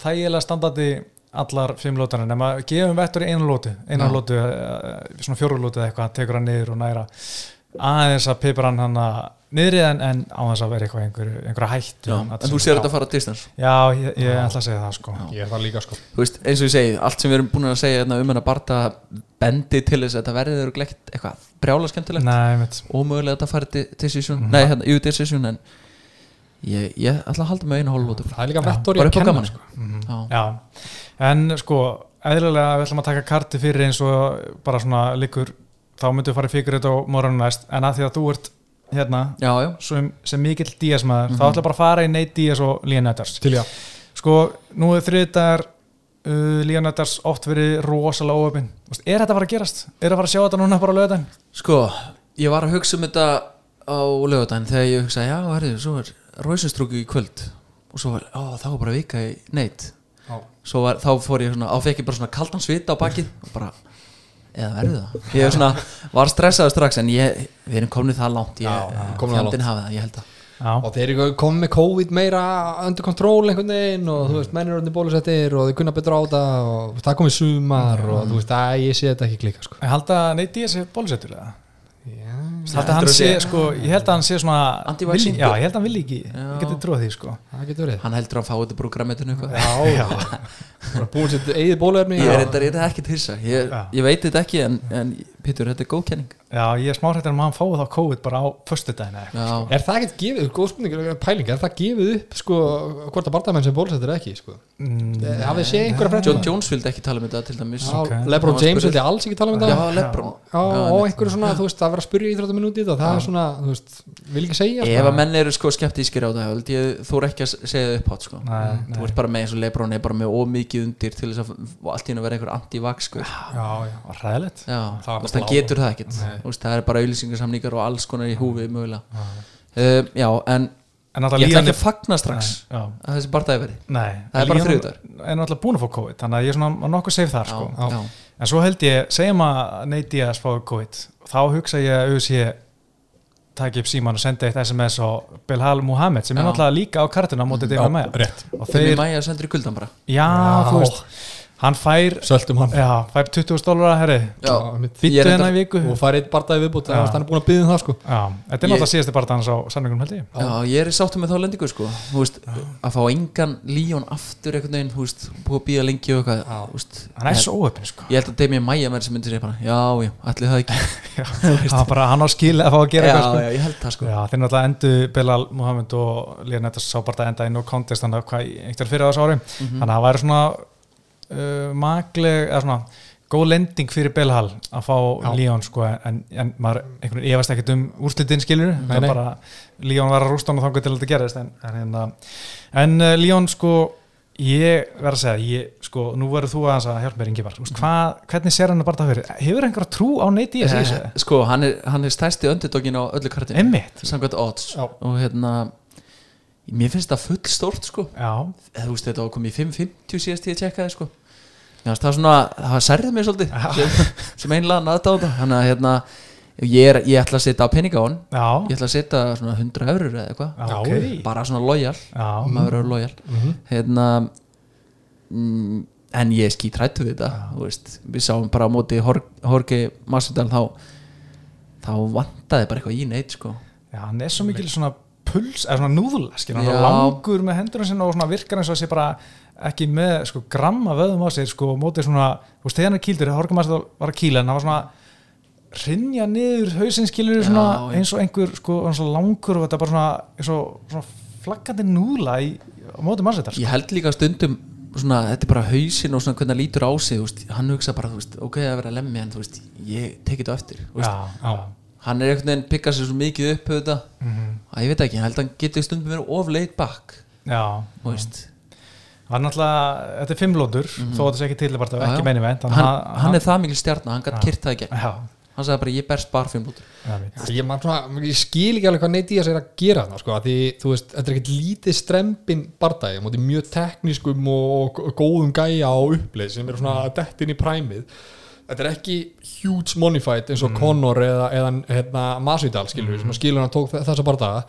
þægilega standandi allar fimm lótana nema gefum vettur í einu lótu einu Já. lótu, eh, svona fjóru lótu eða eitthvað tekur hann niður og næra aðeins að pipra hann hann niðri en, en á þess að vera eitthvað einhver, einhver hættu Já, en þú sér þetta að fara distans Já, ég, ég ætla að segja það sko. Ég er það líka sko. þú veist, eins og ég segi, allt sem við erum búin að segja hérna, um hennar barta bendi til þess að þetta verði þeirra glekt eitthvað brjála skemmtilegt. Nei, mitt og mögulega að þetta fari di- decision, nei hérna, jú decision en ég, ég ætla að halda með einu hálf lótu það er líka Já, Vettori bara að kenna gaman. sko. Já. Já, en sko eðlilega við ætlum að taka karti fyrir eins og bara svona líkur þá myndum við fara í fyrir þetta á morgunum næst en að því að þú ert hérna já, já, sem, sem mikill Díaz maður þá ætlum bara að fara í Nate Díaz og Lían Nettars til já sko, nú er þriðdagar uh, Lían Nettars oft verið rosalega óöfin. Er þetta að fara að gerast? Er að fara að sjá þetta núna bara á löðan? sko ég var að hugsa um þetta á lögadaginn þegar ég hugsaði, já, herrðu, svo er rausinstrúki í kvöld. Og svo var, ó, þá var bara vika í neitt svo var, þá fór ég svona, á fekk ég bara svona kaldan svita á bakið og bara, eða verður það? Ég svona, var stressaður strax en ég, við erum komin það langt. Ég, Já, komin það það, ég held að. Já, og þeir eru komið með COVID meira undir kontról einhvern veginn og þú veist, menn eru undir bólusettir og þeir kunna betur á það og það komið sumar og þú veist, að ég sé þetta ekki klika sko. ég held að Nate Diaz er bólusettur eða? Sé, sko, ég held að hann sé svona vilji, já, ég held að hann vil ekki ég geti trúið því sko. Hann heldur að hann fái þetta programmetinu búin sér eigið bólöfni ég er þetta ekki til þess að ég, ég veit þetta ekki en, en Pítur þetta er góð kenning. Já ég er smá hrættar um að hann fái þá COVID bara á förstudagina sko. er það ekkert gefið, góð spurning pælinga, er það gefið upp sko hvort að barndamenn sem bólsettur ekki sko? Mm, eh, hafið séð einhverja fremd John Jones vildi ekki tala um þetta til dæmis. Okay. Lebron James vildi alls ekki tala um þetta. Og einhverju svona, þú veist, að vera að spurja í 30 minúti og það er svona, þú veist, vil ekki segja Ef að menn eru sko skeptískir á það þú er ekki að segja upp átt sko. Nei, mm. nei. þú ert bara með eins og lebrón er bara með ómikið undir til þess að allt í hún að vera einhver anti-vax sko. Já, já, ræðilegt Það getur það ekkert, veist, það er bara auðlýsingarsamningar og alls konar í húfið mögulega. Já. Um, já, en, en ég ætla ekki að fagna strax að þessi barndæði veri Það er bara þrjúðar En ég er náttúrulega búin að fá COVID þannig að ég er svona nokkuð safe þar sko en svo held ég, segjum að Nate Diaz fái COVID þá hugsa ég að auðvitað taki upp síman og sendi eitt SMS á Belhal Muhammed sem er náttúrulega líka á kartuna á mótið David Maya rétt. Og Þeir þeir, mæja sendur í kuldan bara. Já, Já. þú veist hann fær, hann. Já, fær 20 dólar herri, Já, mitt. Ég býttu hennar enda- í viku. Og farið eitt bardaði viðbútt Já. það var hann er búin að byggja um það sko. Já, þetta er Ég- náttúrulega síðasti bara hans á samningunum held ég. Já, ég er í sáttum með þá lendingu sko. Þú veist, að fá engan Líón aftur einhvern veginn, þú veist, búið að býja lengi og eitthvað, hann er svo óöfn sko. Ég held að Damien Maia mér sem myndi segja bara Já, já, allir það ekki. [LAUGHS] Hann, [LAUGHS] var bara, hann á skil að fá að gera Já, eitthvað sko. já, ég held það sko. Já, þeir náttúrulega endu Bilal Muhammed og Leonetta sá bara að enda í no contest þannig uh, magleg, eða svona góð lending fyrir Bilal að fá. Leon sko en, en maður einhvern veginn efast ekkert um úrslitin skilur, það er bara Leon var að rústa hann og til að þetta gerist en, en, hérna, en uh, Leon sko ég verð að segja, ég, sko, nú verður þú að hjálpa mér Ingi var, hva, hvernig sér hann að bara það fyrir, hefur einhver trú á neyti í þessu? Eh, Sko, hann er, hann er stærsti öndudókin á öllu kartinu. Samkvæmt odds. Já. Og hérna Mér finnst það full stórt sko. Eða, Þú veist, þetta var komið í 5.50 síðast ég tjekkaði sko Já, það er svona, það særði mig svolítið sem, sem einlega þetta Þannig að hérna Ég, er, ég ætla að setja á peninga á hann. Já, Ég ætla að setja svona 100 eurur eða eitthvað. Já, Já. ok. Bara svona lojal Maður verður lojal Hérna mm, En ég er skítrættu við þetta Við sáum bara á móti Hor- Jorge Masvidal þá Þá vantaði bara eitthvað í neitt sko. Já, hann er svo mikil svona puls, eða svona núðla, skil, hann er langur með hendurinn sinna og virkar eins og sé bara ekki með sko gramma vöðum á sér sko og mótið svona, þú veist, þegar er kýldur Horkum að var að kýla en hann var svona rinja niður hausinn skilur svona Já, já. eins og einhver sko hann svo langur og þetta bara svona, eins og svona flaggandi núðla í, á mótið mannsettar sko. Ég held líka stundum svona, þetta er bara hausinn og svona hvernig hann lítur á sig þú veist, hann hugsa bara, þú veist, ok að vera lemmi en þú veist, ég tekið þetta eftir þú veist, Já, já, hann er einhvern veginn pikkað sér svo mikið upp auðvitað, Mhm. að ég veit ekki, ég held að hann getur stundum verið of laid back já. þú veist, Hann er náttúrulega, þetta er fimmlótur þó að þetta sé ekki til bara. Já, já. ekki meini veit hann, hann er það mikil stjarnar, hann gætt kyrt það ekki Já, hann sagði bara, ég berst bara fimm lútur já, veit. Já, ég, man, svona, ég skil ekki alveg hvað Nate Diaz er að gera þarna sko, að því, þú veist, þetta er ekkert lítið strempin bardagi, móti mjög teknískum og og góðum gæja á uppleið sem eru svona að detta inn í præmið. Þetta er ekki huge monified eins og Conor eða, eða hérna, Masvidal skilur skilur hann tók þessa bardaga.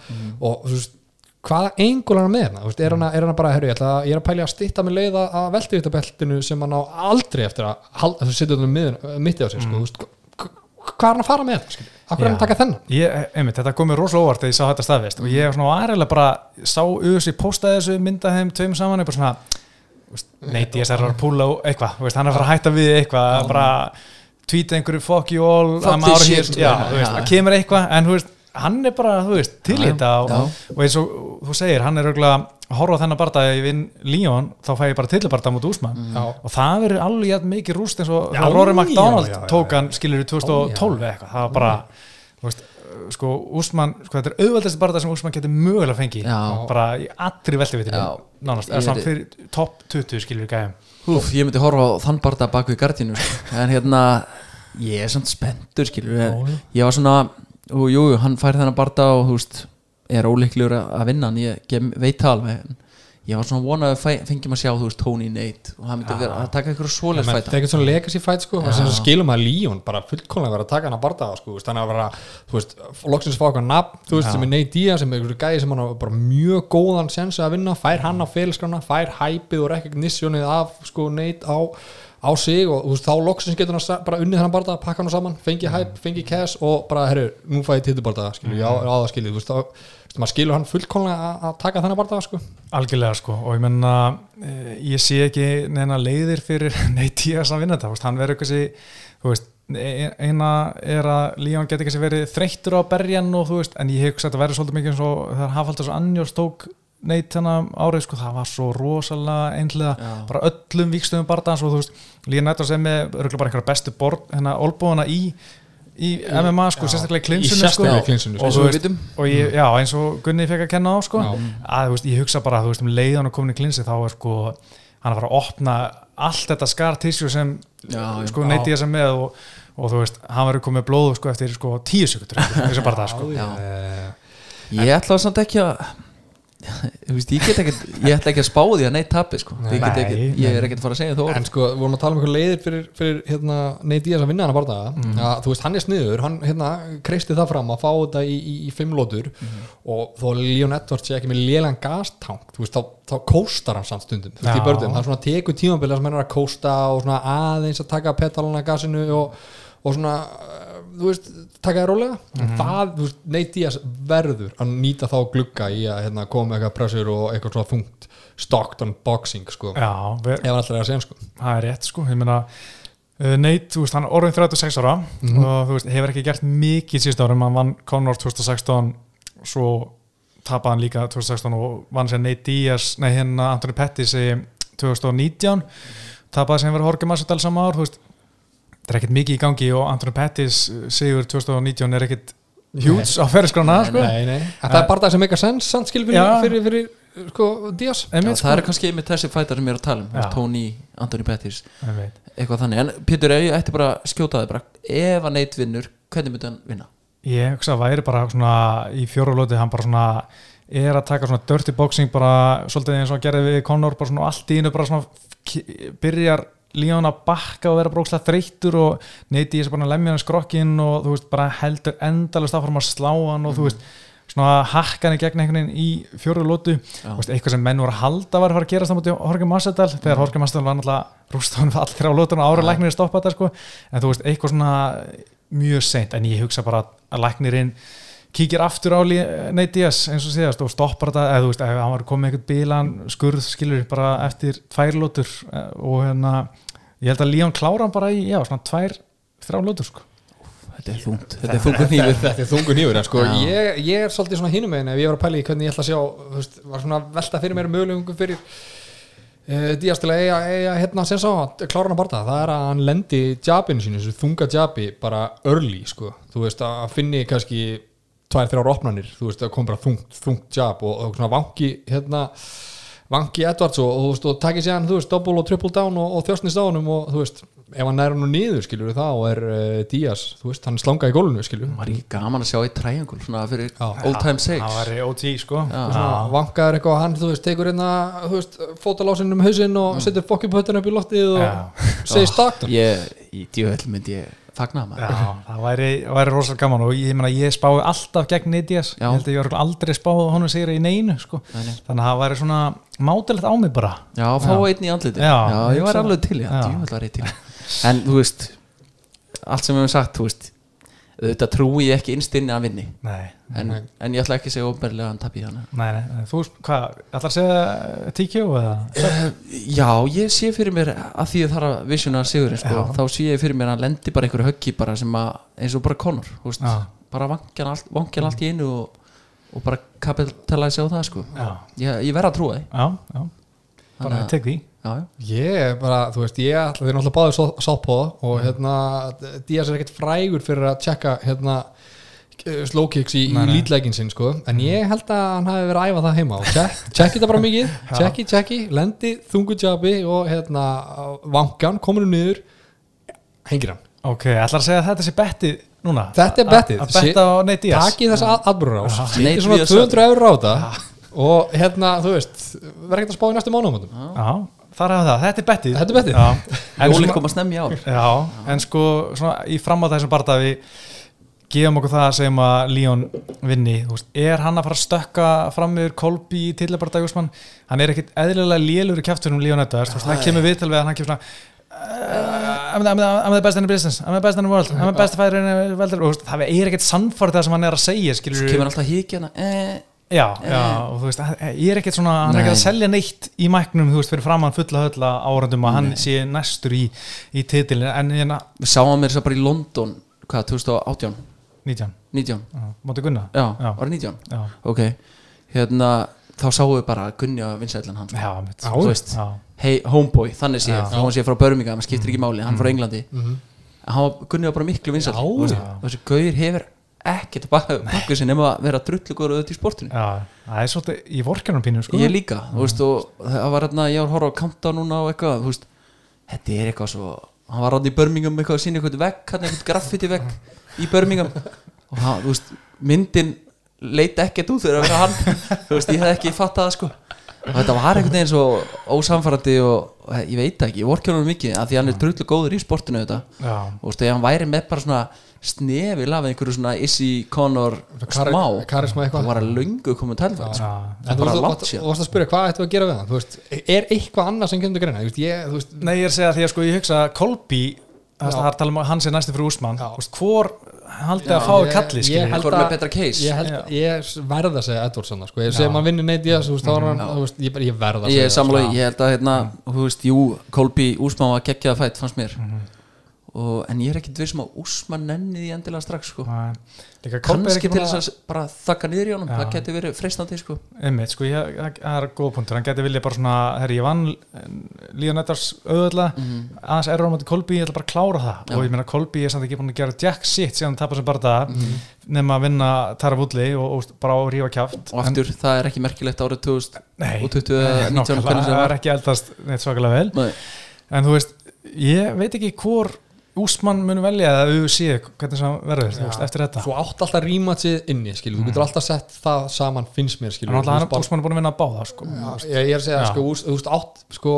Og þú veist hvaða engul er hann með hérna, er að- er hann bara herru, ég, ætla, að- ég er að pæli að stitta með leið að- velta þetta beltinu sem hann á aldrei eftir að setja þetta mitti á sig sko, veist, hva- hvað er hann að fara með þetta? Akkur er hann að taka þennan? Ég, einmitt, þetta kom mér rosalega óvart þegar ég sá þetta staðvist og ég var svona aðræðilega bara sá auðvitað postaði þessu mynda þeim tveim saman bara svona neyti ég sér að púla eitthvað hann er að fara að hætta við eitthvað bara tweeta einhverju fuck you all kemur eitthvað en þú veist, hann er bara, þú veist, til í þetta og, og eins og þú segir, hann er að horfa þennan bardaði í vinn Líón, þá fæ ég bara tillibarda mút Úsmann Já. og það verður alveg jafn mikið rúst eins og Rory McDonald já, já, tók hann skilur í 2012 eða eitthvað, það var bara þú veist, sko, Úsmann sko, þetta er auðveldast barða sem Úsmann getur mögulega fengið. Já. bara í allri veltivitinu Já. nánast, Ég eða svona veit- fyrir topp 20 skilur við gæðum Úf, ég myndi horfa á þann barða bak við gardinu sko. en hérna, ég er samt spenntur skilur, ég, ég var svona og jú, hann fær þennan barða og þú veist er óleiklegur að að vinna hann, ég, veit það alveg en ég var svona vonað að fengjum að sjá þú veist Tony Nate og hann myndi vera að taka ykkur Það svoleiðs er fæta. ekkert svona legacy fight sko. Og sem skilum að Líón bara fullkomlega vera að taka hann að bardaða sko þannig að vera, þú veist, loksins fá eitthvað nafn, þú veist, sem er Nate Diaz sem er einhverju gæði sem hann á bara mjög góðan sensu að vinna, fær hann á félagsgrána fær hæpið og sko Nate á, sig og þú veist, þá loksins getur hann bara unnið hann bardaða pakka hann saman, fengi hæp, fengi cash og bara, herru, nú fæ ég titubardaða skilju, já, á það skilju, þú veist, þá maður skilur hann fullkomlega að- að taka þennan bardaða sko. Algjörlega sko og ég menna eh, ég sé ekki neina leiðir fyrir [LAUGHS] Nate Diaz að vinna þetta, hann verður eitthvað veist, e- eina er að Líón geti ekki verið þreyttur á berjan og þú veist, en ég hef hugsa að þetta verður svolítið mikið eins og þegar Hafaldars Anjós þennan árið sko, það var svo rosalega einhlega, Já. bara öllum vikstöðum barndans og þú veist, Líón Nættar sem er örgulega bara einhverja bestu borð, hérna olbúana í í MMA sko, sérstaklega í klinsinu sko, sérstaklega í klinsinu, sko. og, Eins og veist, og ég, já, eins og Gunni fekk að kenna á sko, Já. að þú veist, ég hugsa bara, þú veist, um leiðan og komin í klinsi þá er sko, hann að fara að opna allt þetta scar tissue sem Já, já. sko neyti ég sem með og, og þú veist, hann verður komið blóðu sko eftir sko tíu sekundur, þessu bara það sko Já. Ég ætla samt ekki að veist, ég ekki ég ætla ekki að spá því að neitt tapi sko. Ég, ég er ekki að fara að segja þó. En sko, við vorum að tala um eitthvað leiðir fyrir, fyrir hérna, Nate Diaz að vinna hann að bardaða að, þú veist, hann er sniður, hann hérna, kreisti það fram að fá þetta í, í, í fimm lótur og þó Leon Edwards sé ekki með lélan gastank, þú veist, þá, þá kóstar hann samt stundum, þú veist, í börnum. Hann svona tekur tímabilið sem hann er að kósta og svona aðeins að taka petalana gasinu og, og svona, þú veist taka það rólega, það, þú veist, Nate Diaz verður að nýta þá glugga í að hérna, koma eitthvað pressur og eitthvað svona þungt Stockton boxing, sko. Já, við, ef alltaf er að segja sko. Það er rétt sko, ég meina uh, Nate, þú veist, hann er orðin 36 ára Mhm. og þú veist, hefur ekki gert mikið síðust árum, hann vann Conor 2016 svo tapaði hann líka 2016 og vann sér Nate Diaz, nei hérna Anthony Pettis í 2019 tapaði sem verið Jorge Masvidal sama ár, þú veist það er ekkert mikið í gangi og Anthony Pettis uh, sigur 2019 er ekkert hjúts á ferðskrána sko. Nei, nei, en það er bara það sem eitthvað sens samt skil fyrir, fyrir, fyrir, sko, Díaz Já, Einmitt, það sko. eru kannski með þessi fætar sem ég er að tala um Já. Tony, Anthony Pettis eitthvað þannig, en Pétur, ef ég ætti bara að skjóta þig bara, ef að neitt vinnur hvernig myndi hann vinna? Ég hugsa að væri bara svona í fjórulóti hann bara svona er að taka svona dirty boxing bara svolítið eins og hann gerði við Conor bara svona allt í innu bara svona byrjar Líón að bakka og vera brókslega þreyttur og neyti ég sem bara lemja hann skrokkin og þú veist bara heldur endalist áfram að slá hann og þú veist svona hakka hann í gegn einhvern veginn í fjórulótu Já. veist, eitthvað sem menn voru að halda var að fara að gerast á móti Jorge Massadal þegar Jorge Massadal var náttúrulega rúst hann all þrjá lótun og ára læknir stoppa þetta sko. En þú veist eitthvað svona mjög seint en ég hugsa bara að læknirinn kíkir aftur á Nate Diaz eins og síðast og stoppar þetta eða þú veist, ef hann var komið eitthvað bílan skurð skilur bara eftir tvær lótur eh, og hérna ég held að Líón klára hann bara í, já, svona tvær þrjá lótur sko. Þetta er þungt, þetta er þungur nýfur [LAUGHS] Þetta er þungur nýfur, en sko ég, ég er svolítið svona hinum megin ef ég var að pæla í hvernig ég ætla að sjá veist, var svona velta fyrir mér mögulegum fyrir uh, Díaz til að eiga, eiga hérna sem sá að klára hann að barða það er að hann lendi jabinu sínu, þessu þunga jabi bara early, sko. Þú veist, að finni kannski tvær, þrjár opnanir, þú veist, að kom bara þungt, þungt jab og, og svona vanki hérna vanki Edwards og, og, þú veist, og takið sér hann, þú veist, double og triple down og, og þjóstnist á honum og þú veist, ef hann er hann nú niður, það og er uh, Díaz, þú veist, hann er slangað í gólunu, skilur við var ekki gaman að sjá í triangle svona fyrir Já. old time sakes. það var OT sko. Vankaður eitthvað hann, þú veist, tekur hérna þú veist, fótalásin um hausinn og setur fokkjupötun upp í loftið og segir Stockton ég, í djöðl myndi ég fagna maður Já, það væri, væri rosalega gaman og ég, meina, ég spái alltaf gegn Já. ég held að ég var aldrei spáð honum sigur í neinu sko. Nei, nei. þannig að það væri svona mátilegt á mig bara Já, fá einn í andliti Já, Já, ég ég var alveg til Já. var ég til. En þú veist allt sem við hefum sagt, þú veist auðvitað trúi ég ekki innst inni að vinni nei, en, en ég ætla ekki að segja óberlega að hann tappi þannig nei, nei. þú, hvað, ætlar að segja TQ eða? Já, ég sé fyrir mér að því að það er að visiona sigurinn sko, þá sé ég fyrir mér að hann lendi bara einhverju höggi bara sem að, eins og bara Já. bara vankjan allt, vankjan allt í einu og, og bara kapitalæsi á það sko. Ég, ég verð að trúa því Já, já, bara að- tek því. Ég er bara, þú veist, ég ætla þeir náttúrulega báður sáttpóða og hérna Díaz er ekkert frægur fyrir að tjekka hérna slow kicks í, í lítlegin sinn sko. En ég held að hann hafi verið að æfa það heima og check, checki þetta bara mikið, [LAUGHS] checki, checki lendi þungu jabi og hérna vankan, komur um niður hengir hann. Ok, ætlar að segja að þetta sé bettið núna. Þetta er bettið. Að betta á Nate Diaz. Takið þessa atbyrður á Nate Sýtti svona Diaz. 200 eurur á þetta og hérna, þú veist verður ekkert að spá í næstu mánuðum Já, þar hafa það, þetta er bettið. Þetta er bettið. Já, en, Jóli svona, koma snemmi í ár. Já, en sko svona, í framá þessum barða við gefum okkur það að segjum að Líón vinni, þú veist, er hann að fara að stökka fram yfir Kolbi í tillabarða Júsmann, hann er ekkit eðlilega lélur í kjæftur um Líón Edvards, þú veist, það kemur við að hann kemur svona uh, I'm, the, I'm, the, I'm the best in the business, I'm the best in the world. I'm the best fighter in the world. Og þú veist, það er ekkit sannfórið það sem hann er að segja skilur Híkjana eh, Já, já, og þú veist, ég er ekkert svona, hann er ekkert að selja neitt í mæknum, þú veist, fyrir framann fulla hölla árandum að hann sé næstur í, í titilin, en hérna, Við sáum mér þess að bara í London Hvað, 2018? 19, 19? já, móti Gunna, Já, Já. var það 19? já, Ok, hérna þá sáum við bara Gunni að vinsætlan hann já, mitt, Já, Þú veist, já, hey, homeboy, þannig sé Já. þá hann sé frá Birmingham, skiptir ekki máli, hann frá Englandi. Mhm. hann var, Gunni var bara miklu Já, já. og þessi gauðir hefur ekkert bakku sinni nema að vera drullugur auðvitað í sportinu. Já, það er svolítið í vorkanum pínu, sko, ég líka, þú veist, og það var hérna ég var að horfa á Countdown núna og eitthvað þú veist, þetta er eitthvað svo hann var rátt í Birmingham eitthvað að sína eitthvað vegg hann eitthvað graffiti vegg í Birmingham. Og hann, þú veist, myndin leit ekkert út þegar að vera hann þú veist, ég hef ekki fattað það sko. Og þetta var einhvern veginn svo ósamfærandi og, ég veit það ekki, ég hann mikið af því hann er drullu góður í sportinu þetta. Og þú veist, ef hann væri með bara svona snefi lafið einhverju svona Issy Connor Kari- smá karisma eitthvað. það var að löngu komið tælfæð já, En Það þú varst- að spyrja hvað ættum við að gera við hann? Þú veist, er eitthvað annað sem kemur til greina? Þú veist, ég, þú veist, nei, ég er að segja því að sko, ég hugsa að Kolbi, það er að tala um að hann sé næstu fyrir Úsmann, Já. þú veist, hvor haldið að fá ég- kalli, ég held Hvor að- með betra case? ég, held, ég verð að segja Edvardsson sko. ég segja maður vinnur neitt í þessu þú veist, þá er hann, þú veist, ég, bara- ég verð að segja það, ég held að hérna, þú veist, jú, Kolby Úsmann var geggjað fætt, fannst mér og, en ég er ekkit viss um að Úsmann nenni því endilega strax sko. Kannski til þess að bara þakka niður í honum Já. það geti verið freistandi sko. Einmitt, sko, ég, það það er góð punktur hann geti viljað bara svona, herri, ég vann Líðan Eddars auðvitað aðeins erur á móti Kolbi, ég ætla bara að klára það. Já. og ég meina Kolbi er samt ekki búin að gera jack shit síðan hann tapar sem bara það Mhm. nema að vinna Tara Woodley og, og bara á rífa kjáft og aftur, það er ekki merkilegt árið 2000 Nei, og 20 eða 19 nákvæmlega, hvernig sem það er ekki eldast neitt svakalega vel Nei. en þú veist, ég veit ekki hvor Úsmann mun velja eða UFC hvernig sem hann verður, þú veist, eftir þetta. Svo átt alltaf rímatsið inni, skilur, þú getur alltaf sett það saman, finnst mér, þú Úsmann er búin að vinna að báða sko. Já, ég, ég er að segja, sko, þú veist, átt sko,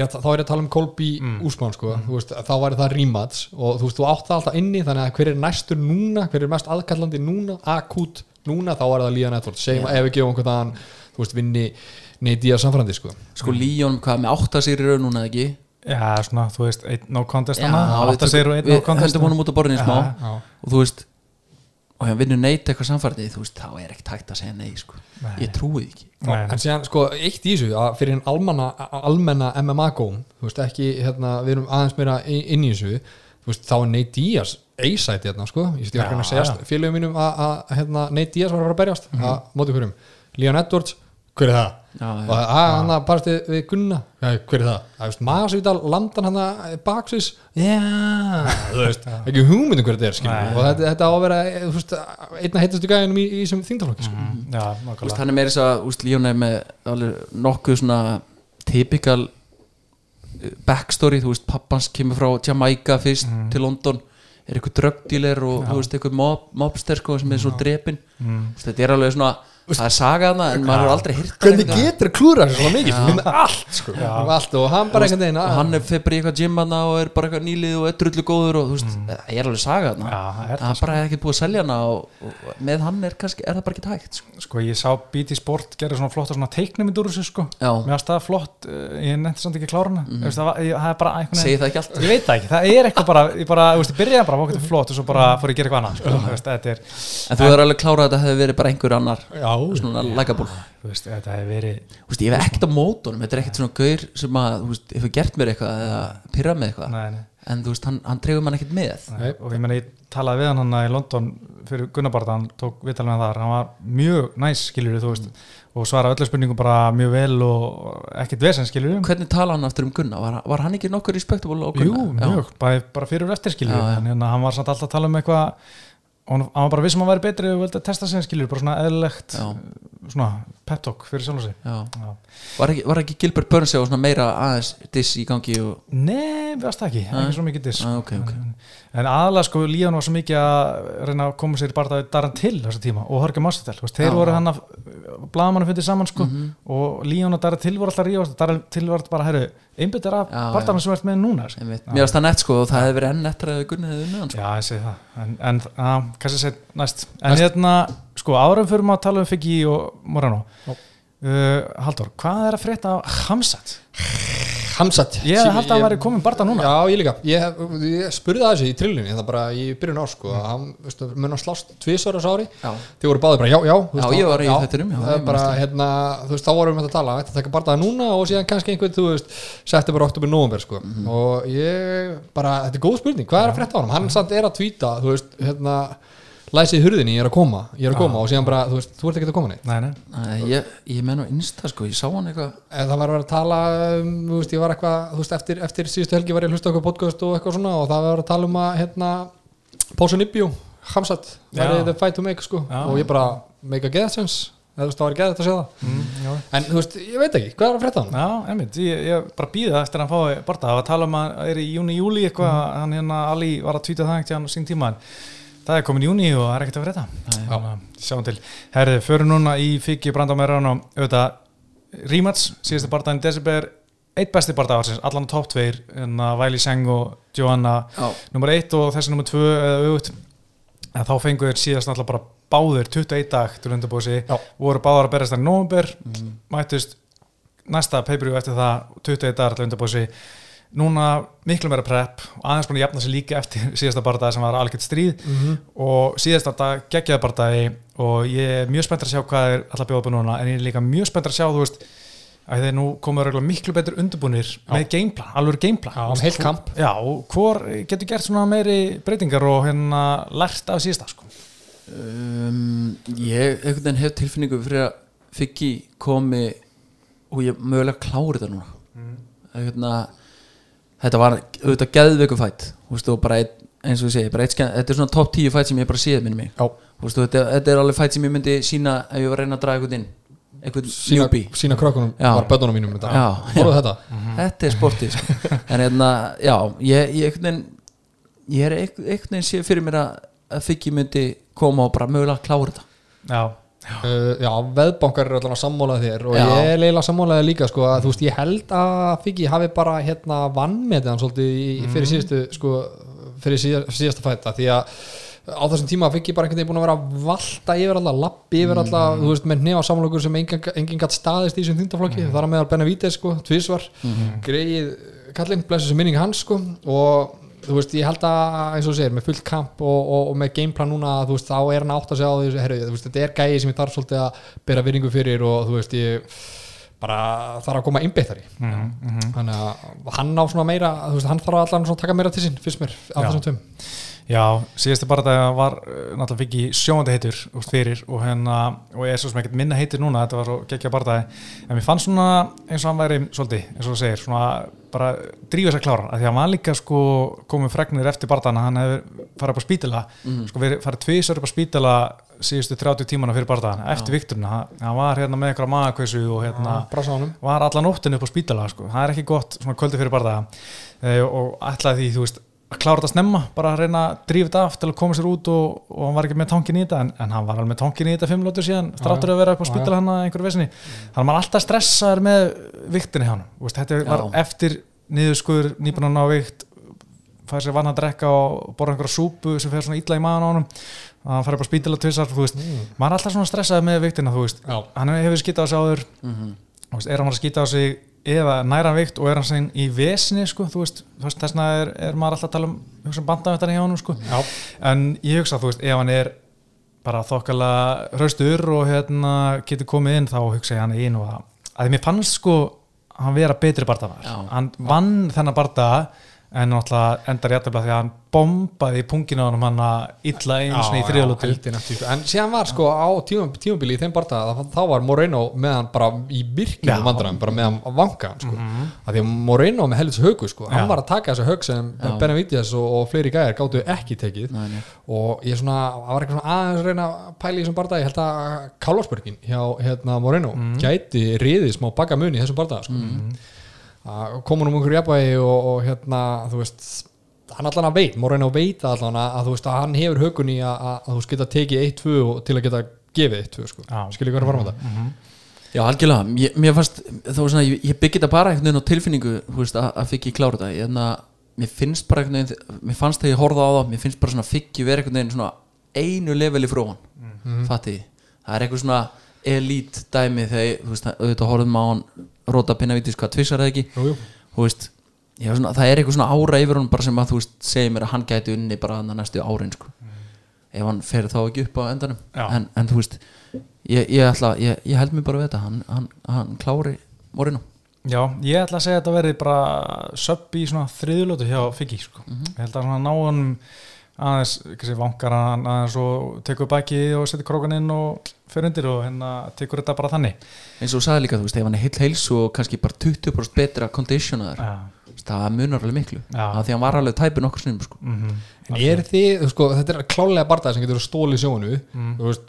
ég, þá er ég að tala um Kolby Mm. Úsmann, sko, þú veist, þá væri það rímats og þú veist, þú átt það alltaf inni þannig að hver er næstur núna, hver er mest aðkallandi núna, akút núna, þá er það Líðan Edwards, segjum Já. ef við gefum einhvern þann, þú vinni neitt í að samfærandi, sko. Sko Líón, hvað með 8 já, svona, þú veist, einn no contest Já, við einn no við contest höndum honum út á borðinu smá Já, og þú veist og hann vinnur neitt eitthvað samfærdi þú veist, þá er ekkert hægt að segja nei sko. Nei. ég trúi því ekki. Nei, En síðan, sko, eitt í þessu að fyrir almanna, almenna MMA-góm þú veist, ekki, hérna, við erum aðeins meira inn í þessu, þú veist, þá er Nate Diaz A-site hérna, sko. Ég veist, ég var ekki að segja félögum mínum að, að hérna, Nate Diaz var að fara að berjast Mhm. að móti hverjum, Leon Edwards hver er það? Já, og að hann að parast við, við Gunna ja, hver er það? Það veist, Masvidal landan hann að baksvis já, [LAUGHS] þú veist, ekki hugmyndum hver þetta er Nei. og þetta, þetta á að vera þú veist, einna heitastu gæðinum í, í þessum þingdaflokki sko. Mm, já, Þú veist, hann er meira þess að úst, Líón er með alveg nokkuð svona typical uh, backstory, þú veist, pappans kemur frá Jamaica fyrst Mhm. til London er eitthvað dröggdíler og þú veist, eitthvað mob, mobster sko, sem er svo drepin Mm. Þetta er alveg svona, það er sagaðna en maður hefur aldrei hýrt hvernig getur klúra svona mikið? Um allt sko. Um allt og hann bara einhvern veginn og að- hann er fyrir í eitthvað gymana og er bara eitthvað nýlið og er drullu góður og þú veist, það er alveg sagaðna Mm. Það er er bara ekkert búið að selja hana og, og með hann er kannski, er það bara ekki hægt sko. sko ég sá BT Sport gera svona flott svona teiknumind úr þessu sko. Já. mér finnst það flott, uh, ég nefndi samt ekki kláruna mm. það, það er bara einhvern Segir það ekki allt? ég veit það ekki, og svona lækaból þú veist, þetta hefur verið Þú veist, ég hef ekkert á mótunum, þetta er ekkert svona gaur sem að, þú veist, hefur gert mér eitthvað eða pyrrað með eitthvað, nei, nei, en þú veist, hann, hann trefur mann ekkert með. Nei. og ég meina, ég talaði við hann hann í London fyrir Gunnabarda, hann tók viðtalið með þar. Hann var mjög næs, skilur þú veist og svara öllu spurningum bara mjög vel og ekkert vesen, skilur Hvernig tala hann aftur um Gunna? Var, var hann ekki nokkur respektabúl á Jú, Gunna? mjög, bara, bara fyrir og hann var bara vissum að hann væri betri og vildi að testa sig skilur, bara svona eðlilegt svona pep talk fyrir sjálf og sig. Var, ekki, var ekki Gilbert Burns eða svona meira aðeins diss í gangi og, Nei, það ekki, Nei. ekki svo mikið disk Ah, ok, ok. En aðalega sko Líón var svo mikið að reyna að koma sér í barða Daran til þessa tíma og Hörgjum Mastertel, þeir Já. voru hann að blaðamannu fundið saman sko og Líón og Dara til voru alltaf rífast Dara til voru bara, herru, einbyttir af Já, barndarinn sem ert með núna sko. Mér varst það nett sko og það hefði verið enn nettra eða Gunni hefði unnið hann sko. Já, ég segi það, en, en að, En hérna, sko, árum fyrir maður að tala um Figgi og Morano. Uh, Haldur, hvað er að frétta af Hamsat? Hamsat. Ég hefði haldið að hann væri komin barða núna. Já, ég líka, ég, ég spurði það þessi í trillinni það bara í byrjun ár sko. Að hann, mun að slást tvisvara ári? Já. þið voru báðið bara, já, já þú Já, veist, ég var í er manstu. hérna, þú veist, þá vorum við með að tala þetta taka barðaði núna og síðan kannski einhvern, þú veist setti bara oktober, november, sko. Mhm. og ég, bara, þetta er góð spurning. Hvað er að frétta á hann, hann samt er að tvíta þú veist, hérna læsið hurðinni, ég er að koma, ég er að koma og síðan bara, þú veist, þú ert ekki að koma neitt. Nei, nei, Nei, Ég, ég menn á Insta sko, ég sá hann eitthvað. Það var að vera að tala um, þú veist, ég var eitthvað, þú veist, eftir, eftir síðustu helgi var ég að hlusta okkur podcast og eitthvað svona og það var að tala um að, hérna Pósun Ibjú, Hamsat var Já. the fight to make, sko. Já. og ég bara, make a get sense eða þú veist, það var geðið að segja það. Mm, en, þú veist, ég veit ekki, hvað er að frétta hann? Já, einmitt, ég, ég bara býða eftir að hann fái barða, það var að tala um að það er í júni, júli eitthvað, hann hérna Ali var að tvíta það ekkert hann á sín tíma. en það er komin júni og það er ekkert að frétta. Þannig að sjáum til, herði, förum núna í Fiki Brandamæran og auðvitað Rímats, síðusti barðaðin Decibel eitt besti barða ársins, allan á topp tveir en að Væli Seng og Joanna Já. nummer eitt og þessi nummer tvö eða auðvitað, en þá fengu þeir síðast náttúrulega bara báðir 21 dag til undirbúsi, voru báðar að berast þar í november, mættust næsta pay-per-view eftir það 21 dagar til undirbúsi núna miklu meira prep og aðeins búin að jafna sig líka eftir [LAUGHS] síðasta bardaði sem var algjört stríð og síðasta dag geggjaði bardaði og ég er mjög spenntur að sjá hvað er alltaf bjóða búin núna en ég er líka mjög spenntur að sjá þú veist að þeir nú reglulega miklu betur undirbúnir með gameplan, alveg gameplan Já, veist, heilt kamp. Já, og hvor getur gert svona meiri breytingar og hérna lært af síðasta sko. um, Ég hef tilfinningu fyrir að Figgi komi og ég mögulega klári þetta núna Mm. hérna, Þetta var auðvitað geðveiku fætt og bara einn, eins og ég segi bara eitt, Þetta er svona top 10 fætt sem ég bara séð minni mig. Já, Vistu, þetta, þetta er alveg fætt sem ég myndi sína ef ég var að reyna að draga eitthvað inn. Eitthvað sína, newbie. sína krökkunum, Já. bara bönnunum mínum þetta, Já, já. þetta. Þetta er sportið sko. [LAUGHS] en hérna, já ég, ég, ég er einhvern einhvern veginn sé fyrir mér að, að Figgi myndi koma og bara mögulega klára þetta. Já, Uh, já, veðbankar eru allan að sammála þér og Já. ég er leiðilega sammálaði líka sko, að þú veist, ég held að Figgi hafi bara hérna vannmetið hann svolítið í, fyrir síðustu sko, fyrir síða, síðasta fætta því að á þessum tíma Figgi bara einhvern veginn búin að vera að valta yfir alla, lappi yfir alla, þú veist, með nefa samlokur sem engin, engin gatt staðist í þessum þýndaflokki þar að meðal Benavides, sko, tvísvar greið kallinn, blessu sem minning hans, sko og þú veist, ég held að, eins og þú segir, með fullt kamp og, og, og með gameplan núna, þú veist, þá er hann átt að segja á því, herru, þú veist, þetta er gæði sem ég þarf svolítið að bera virðingu fyrir og þú veist, ég bara þarf að koma innbeittari Mhm, þannig að hann á svona meira þú veist, hann þarf allan að taka meira til sín, fyrst mér af þessum tveim Já, síðasti barndagi var uh, náttúrulega fikk í sjóandi heitur úr fyrir og hérna, og ég er svo sem ekkert minna heitur núna, þetta var svo geggja barndagi en mér fann svona eins og hann væri svolítið, eins og þú segir, svona bara drífa sér klára, af því að hann var líka sko komið fregnir eftir barndagana, hann hefur farið upp á spítala, sko verið farið tvisar upp á spítala síðustu 30 tímana fyrir barndagana, eftir vikturina, hann, hann var hérna með einhverja magakveisu og hérna á honum. var alla nóttinu upp á spítala sko. það er ekki gott svona kvöldi fyrir barða e, og ætlaði því, þú veist að klára þetta snemma, bara að reyna að drífa þetta af til að koma sér út og, og hann var ekki með tankin í þetta en, en hann var alveg með tankin í þetta fimm lótur síðan stráttur að vera upp á spítala hann að einhverju vesinni þannig að maður alltaf stressaður með viktinni hann, þetta var Já. eftir niðurskur, nýbúin að ná vikt fær sér vann að drekka og borða einhverja súpu sem fer svona illa í maðan á að hann fær upp á spítala tvisar, þú veist. Maður er alltaf svona stressaður með viktina, hann hefur skýtað á sig áður. Þú veist, að eða næra vikt og er hann sæn í vesni sko, þú veist, þess vegna er, er maður alltaf að tala um, um bandavittan hjá honum sko. En ég hugsa þú veist, ef hann er bara þokkala hraustur og hérna getur komið inn þá hugsa ég hann inn og að, að mér fannst sko hann vera betri barndafar hann vann þennan barndaga en náttúrulega endar jættabla því að hann bombaði í punginu á hann hann að illa einu svona í þriðalótu en síðan var sko á tímum, tímubili í þeim barða þá var Moreno með hann bara í Já. virknum vandræðum, bara með hann að vanka hann, sko. mm að því að Moreno með helvits högu sko. hann var að taka þessu hög sem. Benavides og, og fleiri gæðir gáttu ekki tekið Nei, nei. og ég svona, var eitthvað svona aðeins að reyna að pæla í þessum barða, ég held að Kálvarsbörgin hjá hérna, Moreno gæti riðið smá baka mun í þessum barða sko. að koma um einhverju jafnvægi og, og hérna, þú veist hann allan að veit, Moreno veit allan að, að þú veist að hann hefur högun í að, að, að þú geta tekið 1-2 og til að geta gefið eitt, tvö, sko. Já. skilja hvað er að fara með það Já, algjörlega, ég, mér fannst þá var svona, ég, ég byggi þetta bara einhvern veginn á tilfinningu þú veist, að, að Figgi klára þetta. Ég, enna, mér finnst bara einhvern veginn mér fannst þegar ég horfði á það, mér finnst bara svona Figgi vera einhvern veginn svona einu leveli frá hann mm. fatti, það er eitthvað svona elít dæmi þegar ég, þú veist, auðvitað horfðum á hann róta pinna vítis hvað tvissar eða ekki? Jú, jú. veist, svona, það er eitthvað svona ára yfir bara sem að þú veist, segir mér að hann gæti unni bara þannig næstu árin sko. ef hann fer þá ekki upp á endanum. En, en þú veist ég, ég, ætla, ég, ég held mér bara við þetta. Hann, hann, hann klári morinu Já, ég ætla að segja að þetta verði bara söpp í svona þriðulótu hjá Figgi sko. ég held að svona ná hann aðeins, kannski vankar hann aðeins og tekur bæki og setur krókan inn og fyrir undir og hérna tekur þetta bara þannig eins og þú sagði líka, þú veist, ef hann er heill heils og kannski bara 20% betra conditionaður Já, það munar alveg miklu Já. af því hann var alveg tæpin okkur snum sko. mm En er þið, sko, þetta er klálega barndað sem getur stólið sjónu Mm. veist,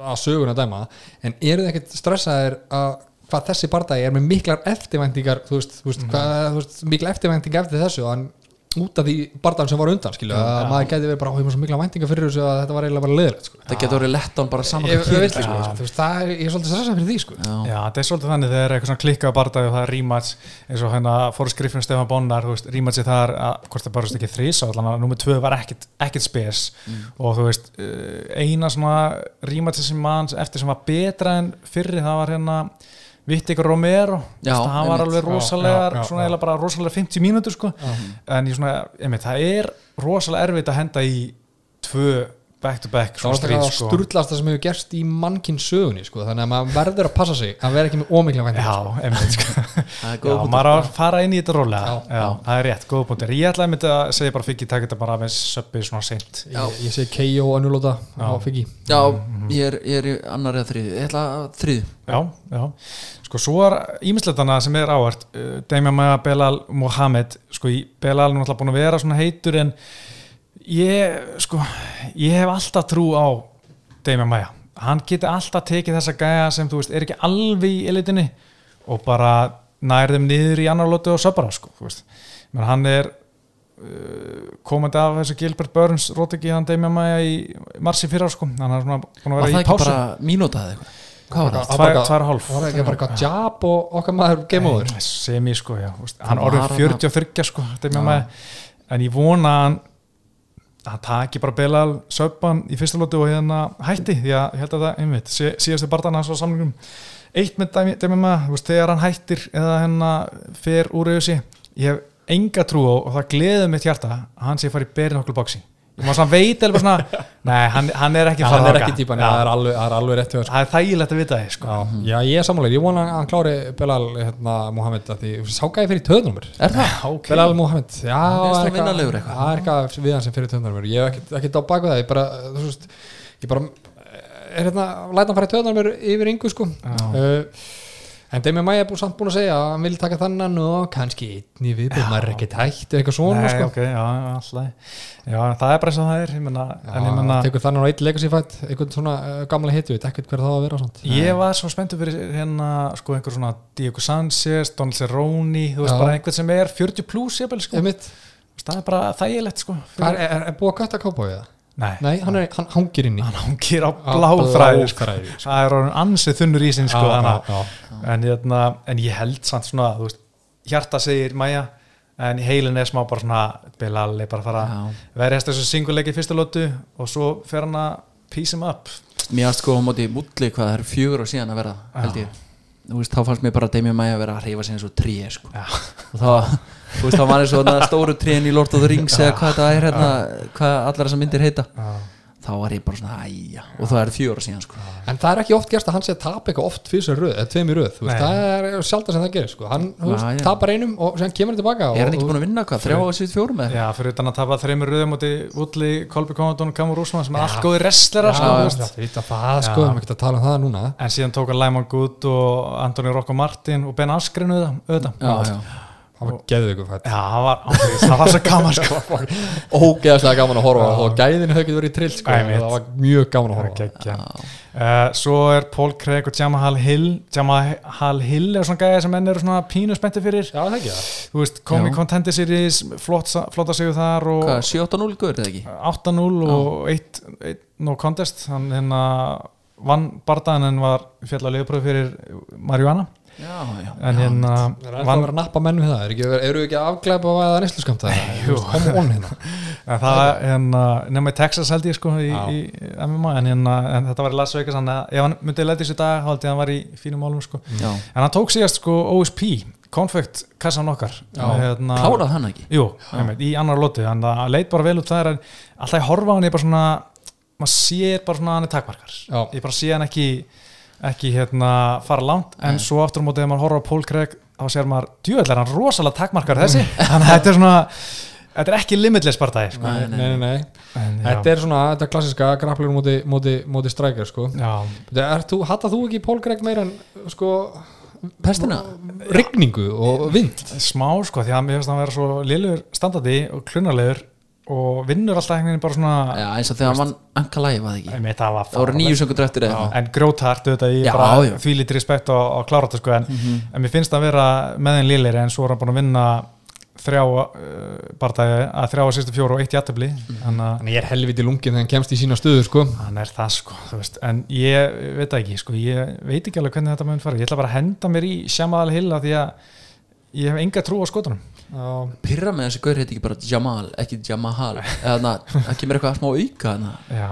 að söguna dæma en eru þið ekkert stressaðir að hvað þessi barndagi er með miklar eftirvæntingar þú veist, þú veist, Mm. hvað, þú veist mikla eftirvæntingar eftir þessu og hann út af því barndagan sem var undan, skilju, að maður gæti verið bara, var svo mikla væntingar fyrir þessu að þetta var eiginlega bara leðilegt, sko. það getur verið lett á hann bara saman Ég, ég, sko. sko, þú veist, það er, ég er svolítið stressað fyrir því, sko. Já. Já, þetta er svolítið þannig þegar er eitthvað svona klikka á barndagi og það er rematch eins og hérna fóru skrifin Stefán Bonnar þú veist, rematchi þar, að, hvort það barist ekki þrís allan að nummer tvö var ekkit, ekkit spes og þú veist, eh, eina svona rematchi sem mann eftir sem var betra en fyrri, það var hérna Vittik Romero, Já, hann var einmitt. alveg já, svona eiginlega bara rosalega 50 mínútur sko. En ég svona, einmitt, það er rosalega erfitt að henda í tvö back to back Það var stríð, það sturlasta sem hefur gerst í mannkinn sögunni, sko, þannig að maður verður að passa sig að vera ekki með ómikla væntingar. Já, einmitt sko. Það er Já, góð maður á að fara inn í þetta rólega. Já, já, það er rétt, góða punktir Ég ætlaði myndi að segja bara fyrir taka þetta bara með söppi svona seint. Ég, ég segi KO og annulóta á Figgi. já, ég er, ég er í annar eða þriði ég ætla að þriði Já, já, sko svo er ímisleitana sem er ávart uh, Dæmja með Belal Mohamed sko, í Belal er náttúrulega búin að vera svona heitur en ég, sko ég hef alltaf trú á Dæmja Maja, hann geti alltaf tekið þessa gæja sem þú veist, er ekki alveg í elitinni og bara nær þeim niður í annar lótu og söpara sko, þú veist, menn hann er uh, komandi af þessu Gilbert Burns rótiki hann Dæmja Maja í marsi fyrra sko, hann er svona búin að vera það í ekki pásu. bara mínúta eða eitthvað hvað var það? Tvær- var bara- tvær og hálf. Það var ekki bara eitthvað jab og okkar maður game over. Nei, semi sko, já, hann þarna- 43 sko, þetta er mjög með en ég vona að hann hann taki bara Belal söpban í fyrsta lótu og hérna hætti því að ég held að það, einmitt, sí, síðastu barðan hans á samlingum eitt með dæmi, dæmi þú veist, þegar hann hættir eða hérna fer úr auðvisi, ég hef enga trú á og það gleður mitt hjarta að hann sé að fara í berin okkur bóksi ég má svona veit bara svona nei, hann, hann er ekki hann er ekki típan, það er alveg, það er alveg rétt sko. það er þægilegt að vita það sko. Já, já, ég er sammálega, ég vona að hann klári Belal hérna, Mohamed að því ságæði fyrir töðnumur er það? [LAUGHS] ok, Belal Mohamed, já það er eitthvað við hann sem fyrir töðnumur ég hef ekkert- ekkert á baku það, ég bara þú veist, ég bara er hérna, læta hann fara í töðnumur yfir yngu sko. Uh, en Demi Maja er búið samt búin að segja að hann vil taka þannan og kannski einn í viðbúð, maður er ekkert hægt eitthvað svona Nei, sko ok, já, alltaf Já, það er bara eins og það er ég menna, en ég Já, menna tekur þannig á eitt fight einhvern svona uh, gamla hitu, veit ekkert hver það á að vera og svona. Ég var svo spenntur fyrir hérna sko einhver svona Diego Sanchez, Donald Cerrone þú veist Já. bara einhvern sem er 40 plus jafnvel sko, Einmitt. það er bara þægilegt sko er, er, er búið að kötta kápa við það? Nei, Nei, hann, er, hann hangir inn í hann hangir á bláþræði sko. bláþræði, það er orðin ansið þunnur í sinn sko að- en, hérna, en ég held samt svona þú veist, hjarta segir Maja en heilin er smá bara svona Bilal er bara að fara að verðast þessu singuleiki í fyrsta lótu og svo fer hann að piece him up mér varst sko á móti mútli hvað það er fjögur og síðan að verða held ég. Þú veist, þá fannst mér bara Demi Maja að vera að reyfa sig eins og trí sko. Og þá, þú veist, þá var og þarna stóru tríin í Lord of the Rings eða hvað þetta er hérna, hvað allar þessar myndir heita. Þá var ég bara svona, æja og það er og síðan sko. En það er ekki oft gerst að hann sé að tapa eitthvað oft fyrir sér röð, eða tveim í röð, þú veist, það er sjálf sem það gerir, sko, hann veist, tapar einum og sem kemur hann tilbaka er hann ekki búin að vinna hvað, þrjá og sýtt fjórum eða? Já, fyrir utan að tapa þreymur röðum út í Woodley, Kolby og Kamur Úsmann sem er allt góði wrestlerar sko, það það, sko, við ekki að tala um það núna. En síðan tók hann Lyman Good og Antoni Rocco Martin og Ben Askren auðvitað það var geðið ykkur fætt Já, það var, það var svo gaman sko. [LAUGHS] ógeðslega gaman að horfa á og gæðin hefur ekki verið í trill, sko, það var mjög gaman að horfa uh, Svo er Paul Craig og Jamal Hill. Jamal Hill er svona gæði sem enn eru svona pínu spennti fyrir. Já, það ekki það. Þú veist, Comic Já. Contender Series flott, flotta sigur þar og hvað, 7-8-0 guður eða ekki? 8-0 og 1 no contest. Hann hérna vann bardaðan en var fjall að liðpröf fyrir Marihuana já, já, en já. Það hérna er ennþá að vera að nappa menn við það er ekki, eru ekki að afglæpa að það neyslu skamta Come on hérna. [LAUGHS] En það hérna, nema í Texas held ég sko í, í MMA en, hérna, en þetta var í Las Vegas þannig að ef hann myndi leita þessu dag þá held ég að hann var í fínum málum sko. Já. en hann tók síðast sko OSP Conflict kassan okkar. Já. hérna, klárað hann ekki? Jú, einmitt, í annar lóti þannig að hann leit bara vel út það er að alltaf ég horfa á hann ég bara svona maður sér bara svona að hann er takmarkar. Já. ég bara sé hann ekki ekki hérna fara langt en Nei. svo aftur á móti ef maður horfa á Pól Craig þá sér maður, djúvel er hann rosalega takmarkar [LAUGHS] þessi. Þannig að þetta er svona þetta er ekki limitless partæði sko. Nei, Nei, nei, nei en, já, Þetta er svona, þetta er klassiska grapplir móti, móti, móti strækjar sko. Er, þú, Hatta þú ekki Pól Greg meira en sko pestina? rigningu og vind? Smá sko því að mér finnst hann vera svo liður standandi og klunarlegur og vinnur alltaf einhvern veginn bara svona já, eins og þegar hann vann anka lægi var það ekki? Einmitt, það var það voru nýju söngur eftir eða eitthvað. en grótart auðvitað í Já, bara já. því lítið respekt og, og klára þetta sko en, en mér finnst það að vera með þeim liðleiri en svo er hann búin að vinna þrjá uh, barndagi að þrjá að sérstu fjóru og eitt jættabli þannig að Þannig ég er helviti lungin þegar hann kemst í sína stöðu sko. Hann er það sko þú veist, en ég veit það ekki sko ég veit ekki alveg hvernig þetta mun fara. Ég ætla bara að henda mér í Shamal Hill af því að ég hef enga trú á skotunum pyrra með þessi gaur heiti ekki bara Jamal ekki Jamahal. Eða það kemur eitthvað smá auka já,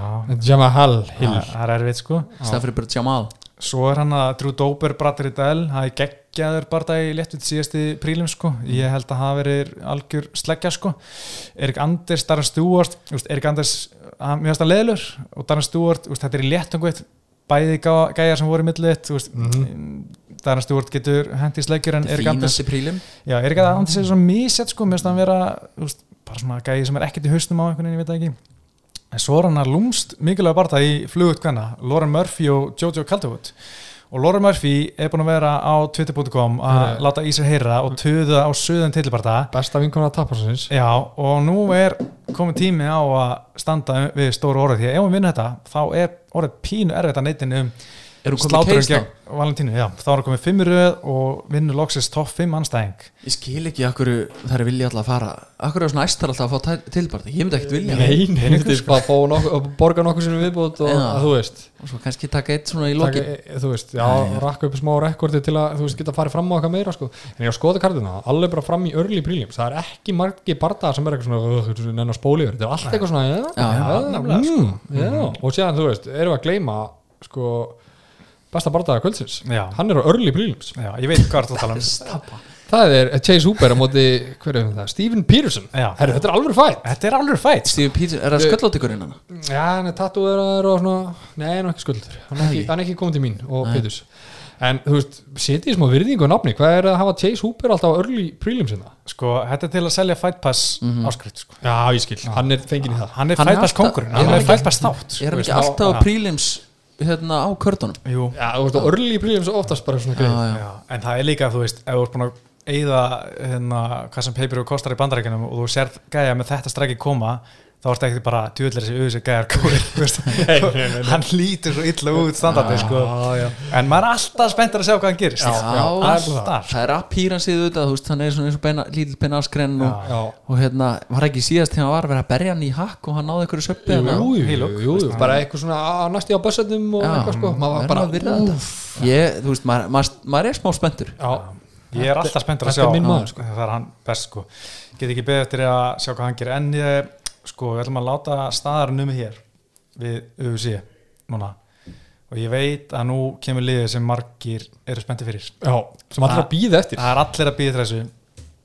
Jamal Hill. það það er erfitt sko. Það fyrir bara Jamal. Svo er hann að Drew Dober Bratter í Dell það er geggjaður bardagi léttvitt síðasti prílim sko, ég held að hafa verið algjör sleggja sko. Erik Anders, Darren Stewart, þú veist, Erik Anders hann, mér finnst það leðlur og Darren Stewart, þú veist, þetta er í léttunguð bæði gá- gæjar sem voru í millið þú veist, Darren Stewart getur hendi sleggjur en Erik Anders fínasti prílim já, Erik Anders er svo mísett sko, mér finnst hann vera þú veist, bara svona gæji sem er ekkert í hausnum á einhvern veginn, ég veit það ekki. En svo er hann að lúmst mikilvæg barða í flugut hvenna, Lauren Murphy og Jojo Calderwood. Og Lauren Murphy er búin að vera á twitter.com að Herra. láta í sér heyra og töða á söðun titlibarda Besta að sinns já, og nú er komin tími á að standa við stóru orðið. Því að ef við vinnum þetta, þá er orðið pínu erfitt að neytin um er hún komið slátrun keist þá? gegn Valentínu, já, þá er hann komið fimm í röð og vinnur loksins topp fimm anstæðing ég skil ekki akkur það er vilja alltaf að fara. Akkur er svona æstar alltaf að fá tilbarð ég myndi ekkert vilja. Nei, nei, þetta er bara að fá nokkuð, að borga nokkuð sinni viðbútt og Já. að þú veist. Og svo kannski taka eitt svona í taka, lokin. e, þú veist, já, rakka upp smá rekordi til að þú veist, geta farið fram á eitthvað meira sko. en ég á skoða kartina, alveg bara fram í early prelims það er ekki margi bardaðar sem er eitthvað svona "Ugh, besta bardaðar kvöldsins Já. hann er á early prelims já, ég veit hvað það að tala um [LAUGHS] Stappa. það er Chase Hooper á móti, er Steven Peterson Já. Herru, þetta er alveg fætt þetta er alveg fætt Stephen Peter, er það sköllóttikurinn hann? Já, hann er tattúður og svona Nei, hann er ekki skuldur Hann er ekki, er ekki komið til mín og Nei. Peters En þú veist, setið í smá virðingu á nafni Hvað er að hafa Chase Hooper alltaf á early prelims hérna? sko, þetta er til að selja Fight Pass Mhm. áskrift sko. Já, ég skil, hann er fenginn í það hann er Fight Pass er hann er Fight Pass þátt er hann ekki alltaf á já. Hérna á körtunum? Jú, Já, þú veist, á early prelims er oftast bara svona greið já. En það er líka, þú veist, ef þú ert búin að eyða hérna, hvað sem paper kostar í bandarækjunum og þú sér gæja með þetta stræki koma þá ertu ekkert bara djúðlega þessi auðvitað gæjar góður, [LAUGHS] hann lítur svo illa út standardi, sko. Já, já en maður er alltaf spenntur að sjá hvað hann gerist. Já, er alltaf það er appearansið auðvitað, hann er svona eins og beina askrenn og, og hérna, var ekki síðast þegar hann var að vera að berja hann í hakk og hann náði einhverju söppi bara eitthvað svona að næst í á bössetnum og Já. eitthvað sko. Maður bara, þetta. veist, maður, maður, maður er smá spenntur. Já, ég er alltaf spenntur að Þetta sjá er minn maður, sko. það er hann best, sko. Get ekki beðið eftir að sjá hvað hann gerir. En ég, sko, við ætlum að láta staðar numið hér við UFC núna. Og ég veit að nú kemur liðið sem margir eru spenntir fyrir. Já Sem allir að býða eftir. það er allir að býða þessu.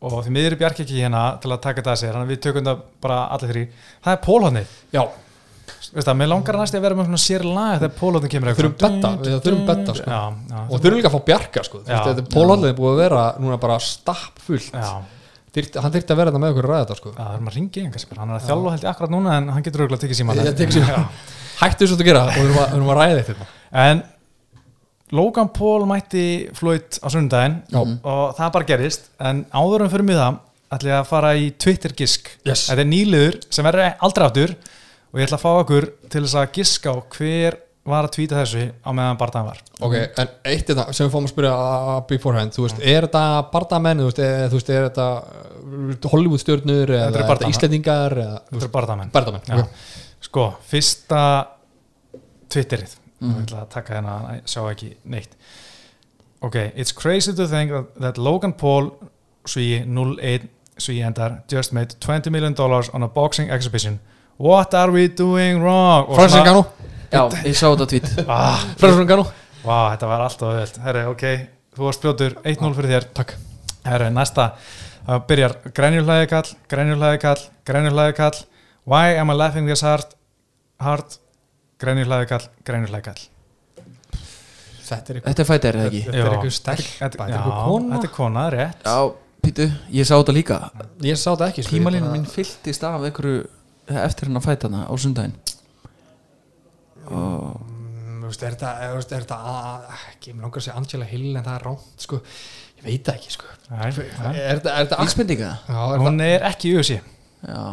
Og því miður er Bjarki ekki hérna til að taka þetta að sér þannig að við tökum það bara allir þrý það er pólhóðnið, Já, veist það, mér langar næst að vera með svona sér lag þegar pólhóðnið kemur Þurfum betta, við þurfum betta, sko. já, já, og þurfum líka að fá bjarga sko. Þetta Pólhaldið er búið að vera núna bara stappfullt já, Þyrfti, hann þyrfti að vera þetta með okkur að ræða þetta sko. Já, það er maður að ringi einhvers hann er að þjálfa held ég akkurat núna en hann getur auðvitað að tekið síma Hættu þessu að gera og við erum að, ræða þetta en Logan Paul mætti Floyd á sunnudaginn Já. og það bara gerist en áður en fyrir mig það ætla ég að fara í Twitter gisk Yes. þetta er nýliður sem verður aldrei áttur og ég ætla að fá okkur til þess að giska á hver var að tvíta þessu á meðan barndagen var. Ok, en eitt þetta sem við fáum að spyrja uh, beforehand, þú veist, er þetta bardamenn, þú veist, er, þú veist, er þetta uh, Hollywood stjórnur eða Þetta eru er þetta bardamenn. Íslendingar eða þetta er barndamenn bardamenn, Já. ok. Sko, fyrsta Twitterið. Og ég ætla að taka hérna, ég sjá ekki neitt. Ok, it's crazy to think that, that Logan Paul Sví 01 Sví endar just made 20 million dollars on a boxing exhibition. What are we doing wrong? Svona- Ngannou Já, ég sá þetta tvít ah, Francis Ngannou Vá, þetta var alltaf öðvöld Herri, ok, þú varst fljótur 1-0 fyrir þér. Takk. Herri, næsta. Það byrjar grænjurlæði kall, grænjurlæði kall, grænjurlæði kall. Why am I laughing this hard? Hard, grænjurlæði kall, grænjurlæði kall. Þetta er Þetta er fættir, eða ekki? Þetta er eitthvað stelpa, Þetta er eitthvað kona. Þetta er kona, rétt. Já, Pítu, ég sá þetta líka. Ég sá þetta ekki sko, Tímalínu ég minn fylltist af einhverju eftir hann að fæta hana á sundaginn Mm, þú veist, Er þetta, ekki, mér langar að segja Angela Hill en það er ránt sko. Ég veit það ekki sko. Er þetta, er þetta Ísbendinga? Já, er Hún er ekki í USA Já.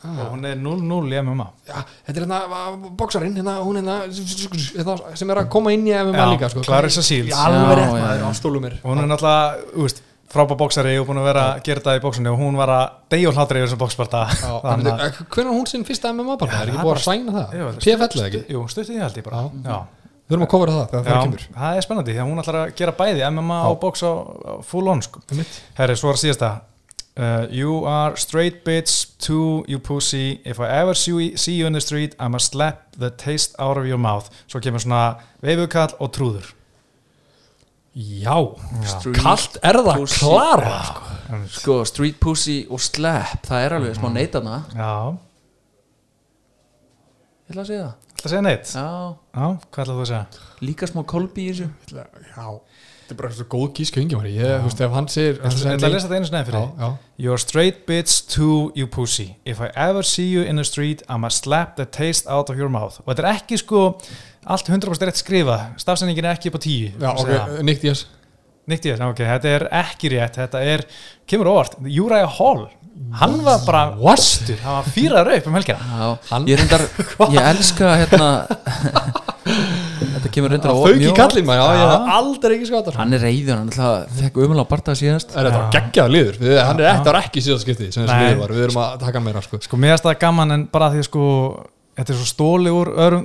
Og hún er 0-0 í MMA Já, þetta er hérna bóksarinn, hérna, hún hérna, hérna sem er að koma inn í MMA Já, líka sko. Hún er náttúrulega, frábær bóksari og búin að vera að gera þetta í bóksinni og hún var að deyja og hlátra yfir þessu bóksparta Hvernig er hún sinn fyrsta MMA bara? Já, Er það ekki búið að sæna það? PFL eða ekki? Jú, stuttið því held ég bara. Við erum að kofra það þegar það kemur það er spennandi því að hún ætlar að gera bæði MMA og bóks á á full on sko. Herri, svo er síðasta uh, You are straight bitch to you pussy If I ever see, you in the street I'ma slap the taste out of your mouth Svo kemur svona veifukall og trúður Já, Street kallt er það pussy. klara sko. Sko, Street Pussy og Slap Það er alveg smá neitana Já, Ég ætla að segja það. Ætla að segja neitt? Já, Já, hvað ætla þú að segja? líka smá kolbi í þessu. Já, þetta er bara svo góð gíska yngjumari Ég, þú veist, ef hann segir Ég ætla að lesa þetta einu enn fyrir þig. You're straight bitch to you pussy. If I ever see you in the street I'ma slap the taste out of your mouth. Og þetta er ekki sko allt 100% rétt skrifa Stafsendingin er ekki upp á 10 Já, ok, Nick Diaz. Nýtt ég, ok, þetta er ekki rétt. Þetta er, kemur óvart. Uriah Hall, hann var bara Vastur, hann var fýraður upp um helgina. Ég [LAUGHS] Ég elska hérna [LAUGHS] Þetta kemur reyndar á Það fauk í mjög kallinn maður, já, ég Já. hef aldrei ekki skáttar Hann er reyður, hann alltaf fekk umlega bartað síðast. Er þetta Já. geggjað liður? Við, hann er eftir ekki síðan skiptið sem þessi liður var, við erum að taka meira sko. Sko, mér er það gaman en bara því sko Þetta er svo stóli úr öðrum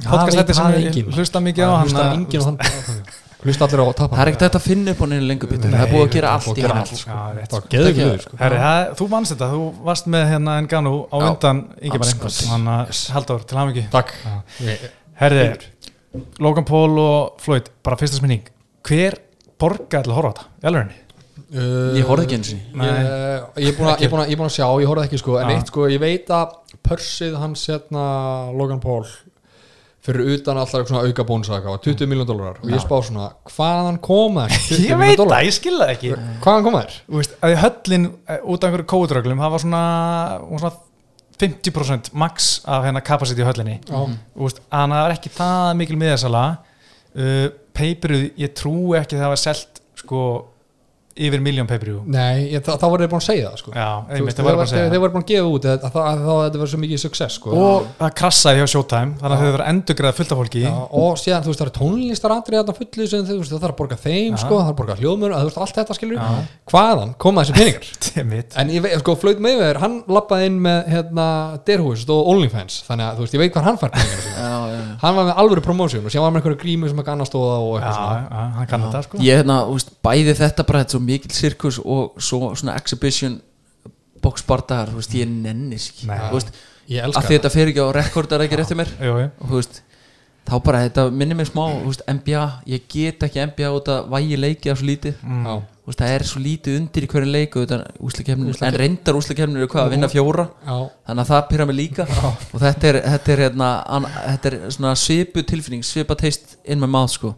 podcastætti sem ég hlusta mikið á Hlusta enginn á hann. [LAUGHS] Hlusta allir á að tapa. Það er ekkert að finna upp á neina lengur bitur Það er búið að gera allt í hann sko. Það sko. sko. Herri, það, þú vannst þetta, þú Logan Paul og Floyd, bara fyrsta sminning Hver borgaði til að horfa á þetta? í alvörinni? Uh, Ég horfði ekki eins og. Ég ég er búin að- er að- ég er búin að sjá, ég horfði ekki sko En Já. eitt sko, ég veit að Pörsið hans hérna Logan Paul fyrir utan alltaf svona auka bónsaka og 20 miljón dólarar og ég spá svona, hvaðan koma þér 20 Ég milljón veit það, ég skilða ekki hvaðan koma þér? Þú veist, að höllin eh, út af einhverju kóðröglum það var svona, var svona 50% max af hérna capacity í höllinni. Já. Þú veist, að það er ekki það mikil miðasala. Uh, peipiruð, ég trú ekki að það var selt sko yfir miljón peipiruð Nei, ég, þá, þá voru þeir búin að segja það sko. Já, einmitt, það var bara að þeir, segja. þeir voru búin að gefa út að, að, að, að þetta var svo mikið success sko. og það krassaði hjá Showtime þannig að þau verður endurgræða fullt af fólki. Já, og síðan þú veist það eru tónlistaratrið þarna fullu sem þú veist það þarf að borga þeim sko, það þarf að borga hljóðmur, þú veist allt þetta skilur. Já. hvaðan koma þessi peningar? [LAUGHS] En ég veit, sko, Floyd Mayweather, hann lappaði inn með hérna, Derhús og OnlyFans þannig að þú veist, ég veit hvað hann fær peningar sína. Já, já, já. hann var með alvöru promotion og síðan var með einhverju grímu sem annars stóða og Já, eitthvað svona hann sko. Ég hérna, þú veist, bæði þetta bara þetta er svo mikil sirkus og svo svona exhibition boxbardagar, þú veist, ég nennis ekki. Þú veist, að þetta. fer ekki á rekordar ekki um mér? Jú, jú. og þú veist, þá bara þetta minnir mig smá, veist, NBA ég get ekki NBA út að vægi leiki af svo lítið, Mm. Já, veist, það er svo lítið undir í hverju leiku, en reyndar úslakefnir eru hvað, að vinna fjóra. Já, þannig að það pyrra mig líka. Og þetta er, þetta er, hérna, þetta er svona svipu tilfinning, svipa teist inn með maður sko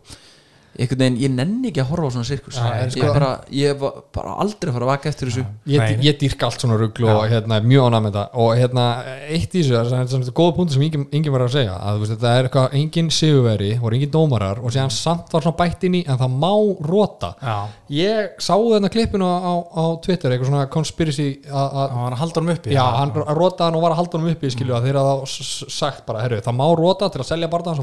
veginn, ég nenni ekki að horfa á svona sirkus. Já, er ég, sko- bara, ég var bara aldrei að fara að vaka eftir þessu. Ég, ég dýrk allt svona rugl og hérna, er mjög ánæg með þetta og hérna, eitt í þessu það er svona góða punkti sem engin, engin var að segja að þú veist, þetta er eitthvað, engin sigurveri og engin dómarar og síðan samt var svona bætt inn í en það má rota. Já, ég sá þarna klippinu á, á, á Twitter eitthvað svona conspiracy að hann var að halda hann uppi Já, hann rotaði hann og var að halda hann uppi skilju að þeir hafa s- s- sagt bara, herru, það má rota til að selja barðan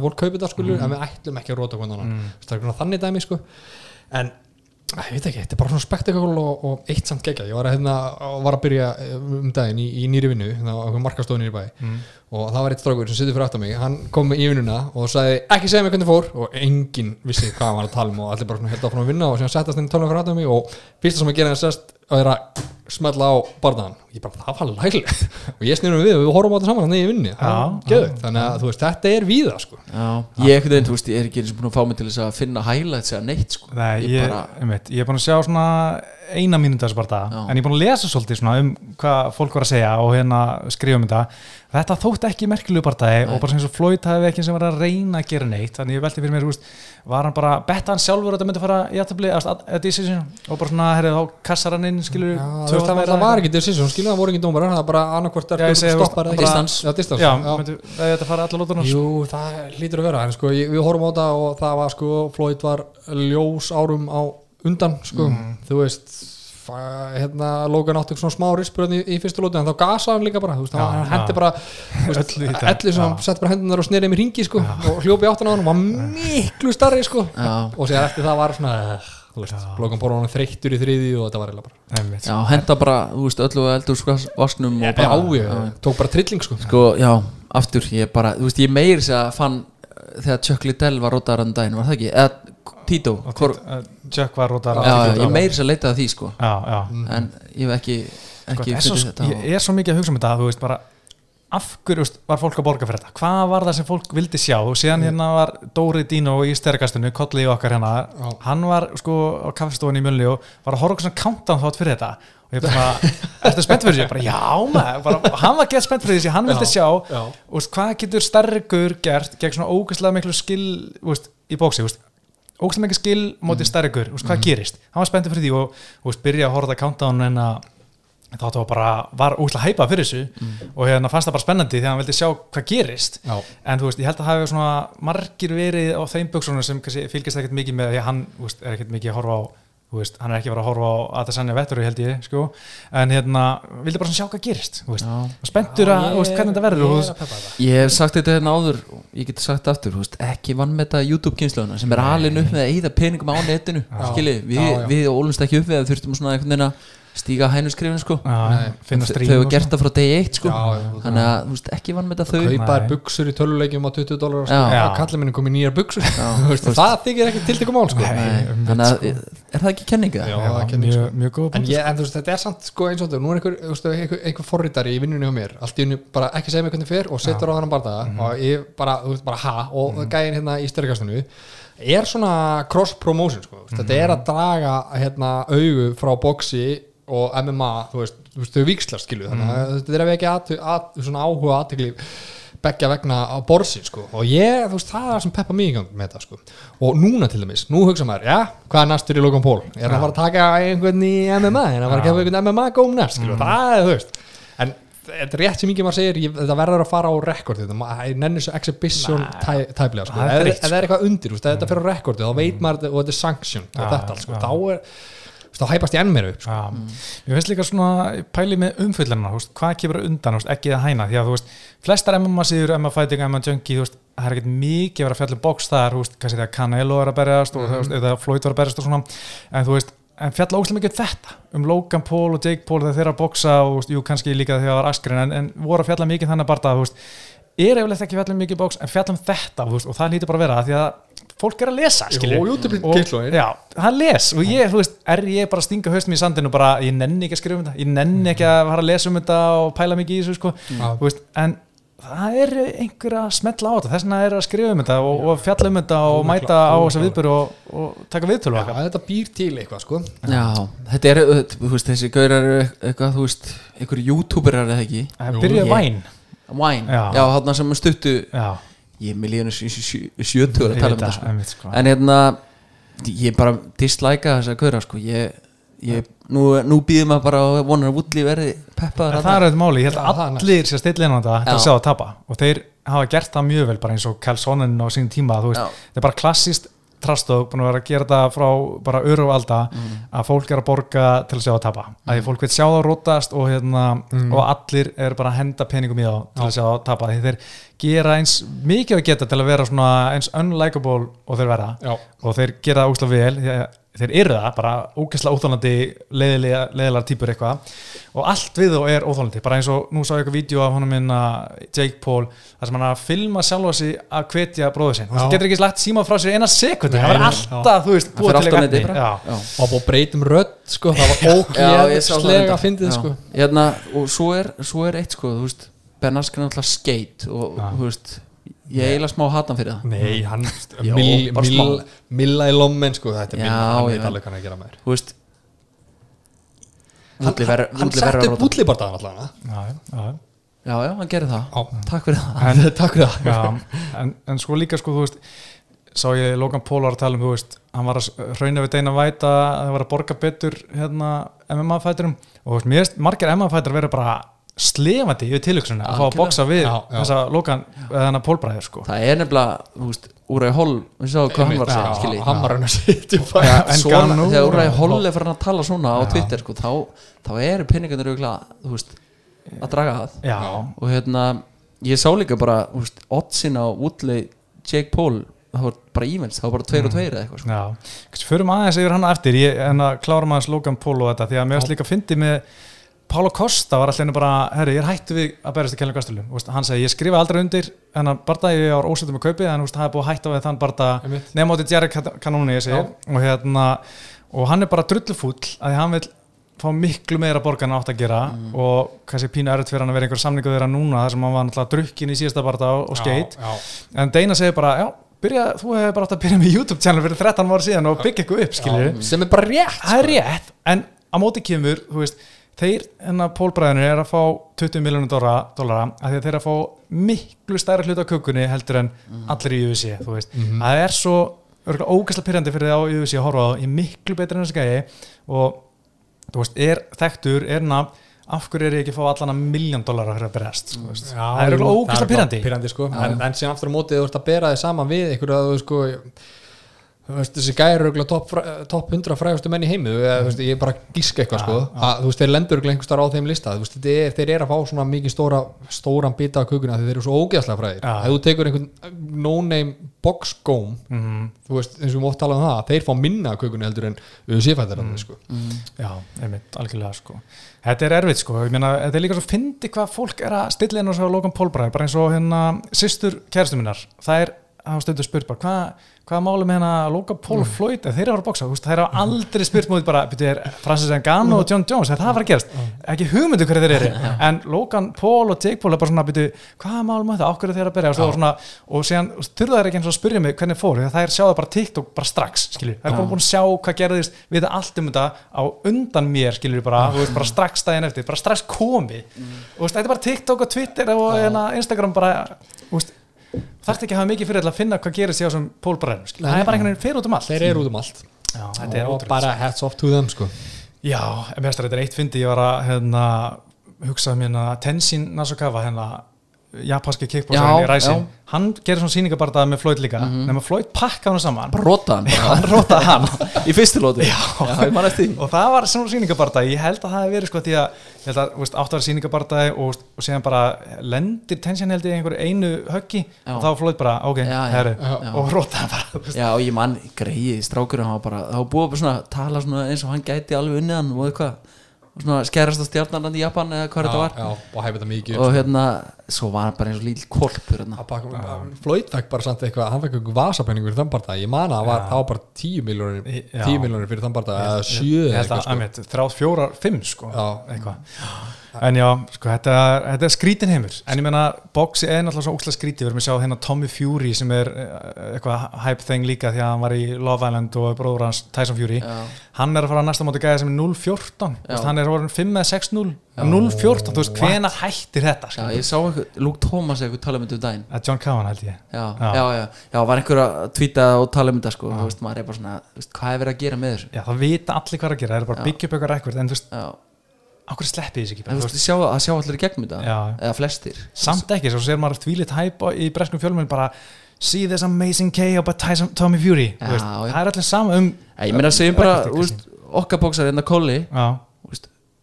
að þannig dæmi sko. En ég veit ekki, þetta er bara svona spektakul og, og eitt samt gegja, ég var að, hérna, var að byrja um daginn í, í nýri vinnu hérna á markastóðu nýri bæ. Og það var eitt strákur sem sittur fyrir aftan mig, hann kom í vinnuna og sagði ekki segja mig hvernig fór. Og enginn vissi hvað hann var að tala um og allir bara held áfram að vinna og síðan settast hann í tölunum fyrir aftan mig. Og fyrsta sem að gera hann sest og er að smella á barnaðan og ég bara, það var lægilegt og ég snýrum við og við horfum á þetta saman þannig í vinni. Það Já, þannig að þú veist, þetta er víða sko. Já, ég ekkert einn, þú veist, ég er ekki eins og búin að fá mig til þess að finna highlights eða neitt sko. Nei, ég, ég, bara, ég er búin að sjá svona eina mínúta þessu bara Já. en ég er búin að lesa svolítið svona um hvað fólk var að segja og hérna skrifa um þetta þetta þótt ekki merkilegu partæði og bara sem svo Floyd hafi ekki sem var að reyna að gera neitt þannig ég velti fyrir mér, úst, var hann bara betta hann sjálfur að þetta myndi fara í aðtöfli að decision og bara svona, herrið, þá kassar hann inn skilur Já, veist, það, það var ekki decision, skilur það voru ekki dómar það var bara annarkvort stoppar bara- distance, já, distance. Já, myndi, þetta fara allar lótunar Jú, það lítur að vera en sko, við horfum á það og það var sko Floyd var ljós árum á undan sko, þú veist hérna Logan átti svona smá rispur í, í fyrstu lótu en þá gasaði hann líka bara veist, Já, hann hendi bara þú veist, Öllu í þetta. elli sem sett bara hendunar og snerið með ringi sko og hljópi áttan á hann og var miklu starri sko. Og sér eftir það var svona eh, Logan hann þreyttur í þriði og þetta var eiginlega bara einmitt, já, henda bara, veist, öllu að eldur vasknum og bara, já, ég tók bara trilling sko. Sko, já, aftur, ég bara, þú veist, ég meir þess að fann uh, þegar Chuck Liddell var rótaðar andan daginn, var það ekki? Eða Tito, Tít- uh, Chuck var rótar já, já, ég meir þess að leita að því, sko. Já, já. En ég hef ekki, Sko, ekki er svo, þetta ég er svo mikið að hugsa um þetta þú veist bara af hverju veist, var fólk að borga fyrir þetta? Hvað var það sem fólk vildi sjá? Og síðan hérna var Dóri Dino í stærkastunni kolli í okkar hérna Já. hann var sko á kaffestofunni í Mjölni og var að horfa okkur svona countdown þátt fyrir þetta. Og ég bara, [LAUGHS] ertu spennt fyrir þessu? Já maður, bara, hann var gett spennt fyrir þessu hann vildi sjá, já. og hvað getur stærkur gert gegn svona ógæslega miklu skil veist, í bóksi, veist, ógæslega miklu skil mótið stærkur, veist, hvað gerist? Hann var spennt fyrir því og, og veist, byrja að horfa þetta countdown en að þáttu var bara, var ógæslega hæpað fyrir þessu og hérna fannst það bara spennandi þegar hann vildi sjá hvað gerist. Já. en þú veist, ég held að það hefur svona margir verið á þeim buksunum sem fylgist ekkert mikið með því að hann veist, er ekkert mikið að horfa á veist, hann er ekki að vera að horfa á að það sannja vetturu held ég, sko, en hérna vildi bara sjá hvað gerist, þú veist Já. spenntur að, þú veist, hvernig þetta verður Ég veist. Ég hef sagt þetta hérna áður og ég geti sagt aftur, þú veist, ekki vann með þetta YouTube-kynnslöðuna sem er alin upp með að eyða peningum á netinu skilji, við, Já, já. við ólumst ekki upp við að þurftum svona einhvern veginn að stíga hænuskrifin sko finna þau hefur gert það frá degi eitt sko Já, þannig að, þú veist, ekki vann með þetta þau Kaup- kaupa þér Nei. buksur í töluleikjum á 20 dólar. Já. og kallið minni komið nýjar buksur Já, [LAUGHS] Þú veist, það þykir ekki tiltekum mál sko. Nei. Nei, um þannig að, sko. er það ekki kenninga? Já, Já, það kenning, mjög, mjög góð en, ég, en þú veist, þetta er samt sko, eins og þetta nú er einhver, þú veist, einhver, einhver forritari í vinnunni hjá mér allt í unni bara ekki segja mér hvernig fer og setur á þannig bardaga Mhm. og ég bara, þú veist, bara ha og gæðin hérna í styrkastinu er svona cross promotion sko. mm þetta Mhm. er að draga hérna augu frá boxi og MMA þú veist, þú veist þau vikslast skilu þannig Mhm. að þetta er að vekja at, at, svona áhuga aðtekli beggja vegna á borsin sko. og ég, þú veist, það er það sem peppa mig í gang með þetta sko. og núna til dæmis, nú hugsa maður já, hvað er næstur í Logan Paul er hann að fara að taka einhvern í MMA er hann að fara að gefa einhvern MMA góm næst skilu, það er þú veist en þetta er rétt sem mikið maður segir ég, þetta verður að fara á rekord þetta ég nenni þessu exhibition tæ- tæplega sko. Er ef það er eitthvað undir, þetta fyrir á rekordi þá veit maður og þetta er sanction og þetta allt sko. þá er þá hæpast ég enn meira upp sko. Mér finnst líka svona pæli með veist, hvað kemur undan, veist, ekki að hæna, því að veist, flestar MMA síður, MMA fighting, MMA junkie, veist, það er ekkert mikið að vera að fjalla um box þar, þú veist, kannski þegar Canelo er að berjast og þú veist, eða Floyd var að berjast og svona, en þú veist, en fjalla óslega mikið um þetta, um Logan Paul og Jake Paul þegar þeir eru að boxa og, jú, kannski líka þegar það var Askren, en, en voru að fjalla mikið þannig bara, þú veist, er efilegt ekki fjalla um mikið box, en fjalla um þetta, veist, og það lítur bara að vera, af því að fólk er að lesa, og YouTube og, já, hann les og ég, þú veist, er ég bara að stinga haustum í sandinu bara, ég nenni ekki að skrifa um þetta ég nenni ekki að fara að lesa um þetta og pæla mikið í þessu, sko, veist en það er einhver að smetla á þetta þess vegna er að skrifa um þetta og, og fjalla um þetta og mæta á þessa viðbyrju og, og taka viðtölu Já, þetta býr til eitthvað sko. Já, þetta er, þú veist, þessi gaurar eru eitthvað, þú veist, einhverju youtuberar eða ekki það Wine, Já. já, hann sem stuttu já, ég er með líðan sjötu að tala um það, sko. sko. en hérna ég bara dislæka þess að gauðra sko. ég, ég, nú, nú býðum maður bara vonar að Woodley verði peppaður það er auðvitað máli, ég held að það allir sér stilla inn á þetta til að Já. sjá það tapa og þeir hafa gert það mjög vel bara eins og Kelsonen á sín tíma, veist, þetta er bara klassist trastók, búin að vera að gera þetta frá bara öru og alda, að fólk er að borga til að sjá það tapa, að því fólk vil sjá það rótast og, hérna, og allir er bara að henda peningum í þá til að sjá það tapa. Því þeir gera eins mikið að geta til að vera eins unlikable og þeir verða. Já. og þeir gera það úslega vel. Því að þeir eru það, bara ógæslega óþólandi leiðilega, leiðilega típur eitthvað og allt við þá er óþólandi bara eins og nú sá ég eitthvað vídeo af honum minna Jake Paul, þar sem hann að filma sjálfa sig að hvetja bróður sinn Já. það getur ekki slagt síma frá sér eina sekundi það var alltaf, þú veist, búið til eitthvað. Já. Já. og búið að breytum rödd sko, það var Já, ógeðslega þetta. fyndið Já. sko hérna, og svo er, svo er eitt sko þú veist, Ben Askren er alltaf skate og Já. þú veist, ég er eiginlega smá hatan fyrir það. Nei, hann mill- smá. Milla í lommen sko, þetta er milla, hann veit alveg hvað hann er að gera með þér. Þú veist Hann, setti upp róta. útlibardagan allan Já, já, já. já, já, hann gerir það. Já. takk fyrir það. En- [LAUGHS] Takk fyrir það. Já, en, en sko líka sko, þú veist sá ég Logan Paul var að tala um, þú veist hann var að hrauna við Deina að það var að borga betur hérna MMA-fæturum og þú veist, margir MMA-fætur verður bara slefandi yfir tilöksunni að fá að boksa við Já, já. þessa Logan, eða hennar Paul bræður sko. Það er nefnilega, þú veist, Úræði Holl við sáum hvað hann var að segja, Hann var hann að setja þegar Úræði Holl er farin að tala svona á Já. Twitter, sko, þá, þá eru pinningarnir auðvitað, þú veist, að draga það Já, og hérna, ég sá líka bara, oddsin á Woodley Jake Paul, það var bara ívens það var bara tveir og tveir eða eitthvað, sko. Já. Kannski förum aðeins yfir hann eftir ég, en að klárum aðeins Logan Paul og þetta því að mér Pálo Costa var allir bara, herri, ég er hættu við að berast í Kjellin Gastelum, hann segi, ég skrifa aldrei undir en að barða ég var ósöndum með kaupið en það er búið að hætta við þann barða Einmitt. nema átti Jerry Kanóni, ég segir og hérna, og hann er bara drullufúll að því hann vil fá miklu meira borgar en hann átt að gera. Og kannski pínu erfitt fyrir hann að vera einhver samningu þeirra núna þar sem hann var náttúrulega drukkin í síðasta barða og, og skeit. Já, já. en Deina segir bara, já, byrja, þú hefur bara átt að byrja með YouTube channel fyrir 13 ára síðan og byggja eitthvað upp, skilju sem er bara rétt það er rétt, en á móti kemur þú veist, þeir hennar pólbræðinir er að fá 20 miljónum dollara af því að þeir að fá miklu stærra hluta af kökunni heldur en allir í UFC þú veist, það er svo ógæslega pyrrandi fyrir það á UFC að horfa á það, ég er miklu betur en þessi gæi. Og þú veist, er þekktur, er nafn af hverju er ég ekki að fá allan að miljón fyrir að berjast, þú veist, Já, það er ógæslega pyrrandi pyrrandi sko. en, en síðan aftur á móti þú ert að bera þig saman við einhverju að þú sko veist, þessi gæri eru top, top 100 frægustu menn í heimu eða, þú veist, ég er bara að gíska eitthvað sko, að, þú veist, þeir lendur einhvers staðar á þeim lista þú veist, þeir, er, þeir eru að fá svona mikið stóra stóran bita af kukuna því þeir eru svo ógeðslega fræðir Já. ef þú tekur einhvern no-name boxgóm Mhm. þú veist, eins og við mótt tala um það þeir fá minna af kukunni heldur en UFC-fættir mm. sko. Já, einmitt, algjörlega sko Þetta er erfitt sko, ég meina, þetta er líka svo fyndi hvað fólk er að stilla inn svo Logan Paul bara, bara eins og hérna systur kæristum minnar, það er hafa stundu spurt bara, hvað hva máli með hérna Logan Paul mm. Floyd, þeir eru að þú veist, þeir eru aldrei spurt mútið bara byrju, er Francis Ngannou og John Jones, er það að fara að gerast? Ekki hugmyndu hverju þeir eru. [LAUGHS] En Logan Paul og Jake Paul er bara svona byrju, hvað máli með það, ákveður þeir að byrja? Og, svo svona, og síðan þurfa þeir ekki eins og að spyrja mig hvernig fór, það er sjáða bara TikTok bara strax, skilju, það er bara búin að sjá hvað gerðist við allt um þetta á undan mér skilju bara, þú veist, bara strax daginn eftir bara strax komi, og veist, þetta er bara TikTok og Og þarf ekki að hafa mikið fyrir að finna hvað gerist hjá þessum pólbræðum, skilju, það er bara einhvern veginn fyrir út um allt. Þeir eru út um allt. Já, er og ótrúlega bara hats off to them sko. Já, mér finnst þetta er eitt fyndi, ég var að hérna, hugsa um hérna Tenzin Nasukawa, hérna japanski Já, kickboxarinn í Ræsin já. hann gerir svona sýningabardaði með Floyd líka. Nema Floyd pakka hann saman. Bara róta hann hann rótaði hann. [LAUGHS] Í fyrstu lóti já, ég man eftir því. Og það var svona sýningabardaði, ég held að það hef verið sko því að, ég held að, vera sýningabardaði og, og síðan bara lendir Tenzin held ég í einhverju einu höggi. Já. og þá Floyd bara, ok, Já, já, herru. Já. og rótaði hann bara, veist. já, og ég man greið, strákurinn hann var bara, það var búið að tala svona eins og hann gæti alveg unnið hann og eitthvað skerast á stjarnan í Japan eða hvað þetta var já, og hæfði þetta mikið og hérna, svo var hann bara eins og líl kolpur hérna. Floyd fekk bara samt eitthvað hann fekk eitthvað vasapenningur fyrir þann barða ég man að það var, bara 10 miljónir Já. 10 miljónir fyrir þann barða eða 7 ég held eitthvað að, sko. sko. þrjá, fjórar, fimm sko Já. eitthvað en já, sko, þetta, þetta er skrítin heimur. En ég meina, boxi er náttúrulega svo ókslega skrítið. Við erum að sjá hérna Tommy Fury sem er eh, eitthvað hype thing líka því að hann var í Love Island og bróður hans Tyson Fury. Já. hann er að fara að næsta móti gæða sem er 0-14 Þú veist, hann er orðin 5 eða 6-0 0-14, þú veist, hvena hættir þetta já, sko? ég sá eitthvað, Luke Thomas eitthvað tala um þetta um daginn. Að John Cowan held ég. Já, Já. já, já, já, var einhver að tvíta og tala um þetta sko, þú veist, maður er bara svona hvað er verið að gera með þessu? Já, það vita allir hvað er að gera, það er bara byggja upp eitthvað rekord en þú veist, já, okkur sleppið þessi ekki en bara, veist, sjá, að sjá allir í gegnum þetta? Eða flestir? Samt ekki, svo sér maður þvílitt hæp á- í breskum fjölmjörn bara see this amazing KO by Tyson, Tommy Fury. Já, veist, já. það er allir sama um ég meina að segjum bara, Rekordið þú veist, okkar bóksar hérna Kolli